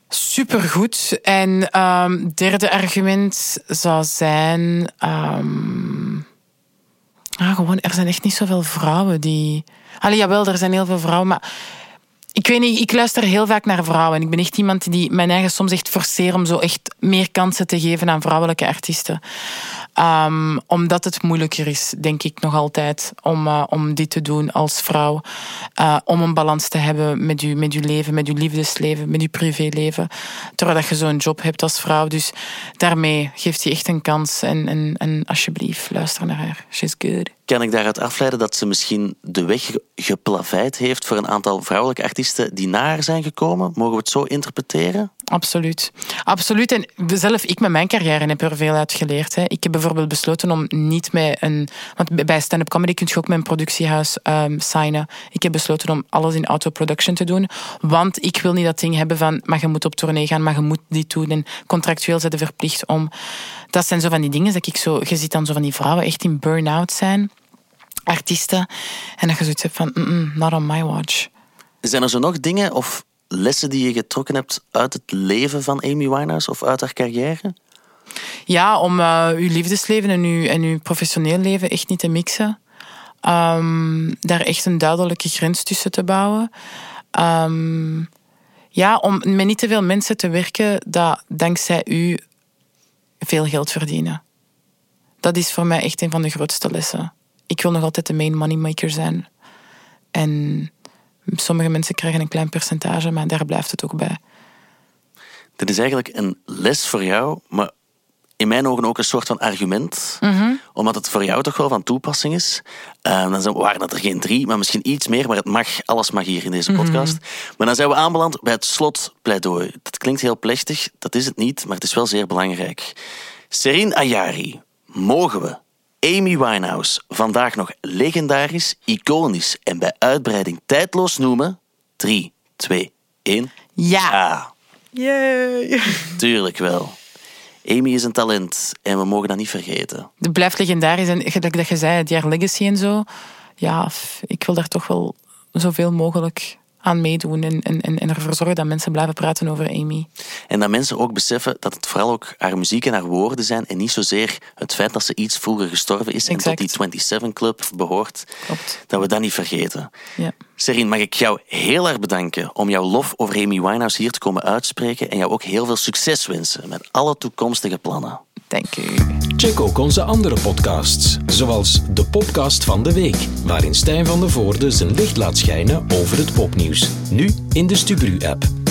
C: supergoed. En ehm derde argument zou zijn... ehm, Ah, gewoon, er zijn echt niet zoveel vrouwen die. Allee, jawel, er zijn heel veel vrouwen, maar. Ik weet niet, ik luister heel vaak naar vrouwen. En ik ben echt iemand die mijn eigen soms echt forceer om zo echt meer kansen te geven aan vrouwelijke artiesten. Ehm, omdat het moeilijker is, denk ik nog altijd, om, eh, om dit te doen als vrouw. Eh, om een balans te hebben met je, met leven, met je liefdesleven, met je privéleven. Terwijl dat je zo'n job hebt als vrouw. Dus daarmee geeft hij echt een kans. En, en, en alsjeblieft, luister naar haar. She's good.
B: Kan ik daaruit afleiden dat ze misschien de weg ge- geplaveid heeft voor een aantal vrouwelijke artiesten die na haar zijn gekomen? Mogen we het zo interpreteren?
C: Absoluut. Absoluut. En zelf ik met mijn carrière heb er veel uit geleerd. Hè. Ik heb bijvoorbeeld besloten om niet met een... Want bij stand-up comedy kun je ook met een productiehuis um, signen. Ik heb besloten om alles in auto-production te doen. Want ik wil niet dat ding hebben van... Maar je moet op tournee gaan, maar je moet dit doen. En contractueel zijn verplicht om... Dat zijn zo van die dingen dat ik zo... Je ziet dan zo van die vrouwen echt in burn-out zijn. Artiesten. En dat je zoiets hebt van... Not on my watch.
B: Zijn er zo nog dingen of lessen die je getrokken hebt uit het leven van Amy Winehouse of uit haar carrière?
C: Ja, om uh, uw liefdesleven en uw, professioneel leven echt niet te mixen. Um, daar echt een duidelijke grens tussen te bouwen. Um, ja, om met niet te veel mensen te werken dat dankzij u veel geld verdienen. Dat is voor mij echt een van de grootste lessen. Ik wil nog altijd de main moneymaker zijn. En sommige mensen krijgen een klein percentage, maar daar blijft het ook bij.
B: Dit is eigenlijk een les voor jou, maar in mijn ogen ook een soort van argument.
C: Mhm.
B: Omdat het voor jou toch wel van toepassing is. Uh, dan waren het er geen drie, maar misschien iets meer. Maar het mag, alles mag hier in deze
C: Mhm.
B: podcast. Maar dan zijn we aanbeland bij het slotpleidooi. Dat klinkt heel plechtig, dat is het niet, maar het is wel zeer belangrijk. Serin Ayari, mogen we Amy Winehouse vandaag nog legendarisch, iconisch en bij uitbreiding tijdloos noemen? 3, 2, 1.
C: Ja. Yay.
B: Tuurlijk wel. Amy is een talent en we mogen dat niet vergeten.
C: Het blijft legendarisch. En gelijk dat je zei, het jaar legacy en zo. Ja, ik wil daar toch wel zoveel mogelijk aan meedoen. En, en, en en ervoor zorgen dat mensen blijven praten over Amy.
B: En dat mensen ook beseffen dat het vooral ook haar muziek en haar woorden zijn en niet zozeer het feit dat ze iets vroeger gestorven is en tot die 27 Club behoort.
C: Klopt.
B: Dat we dat niet vergeten.
C: Ja.
B: Serin, mag ik jou heel erg bedanken om jouw lof over Amy Winehouse hier te komen uitspreken en jou ook heel veel succes wensen met alle toekomstige plannen.
C: Dank u.
Q: Check ook onze andere podcasts, zoals de podcast van de week, waarin Stijn van de Voorde zijn licht laat schijnen over het popnieuws. Nu in de Stubru-app.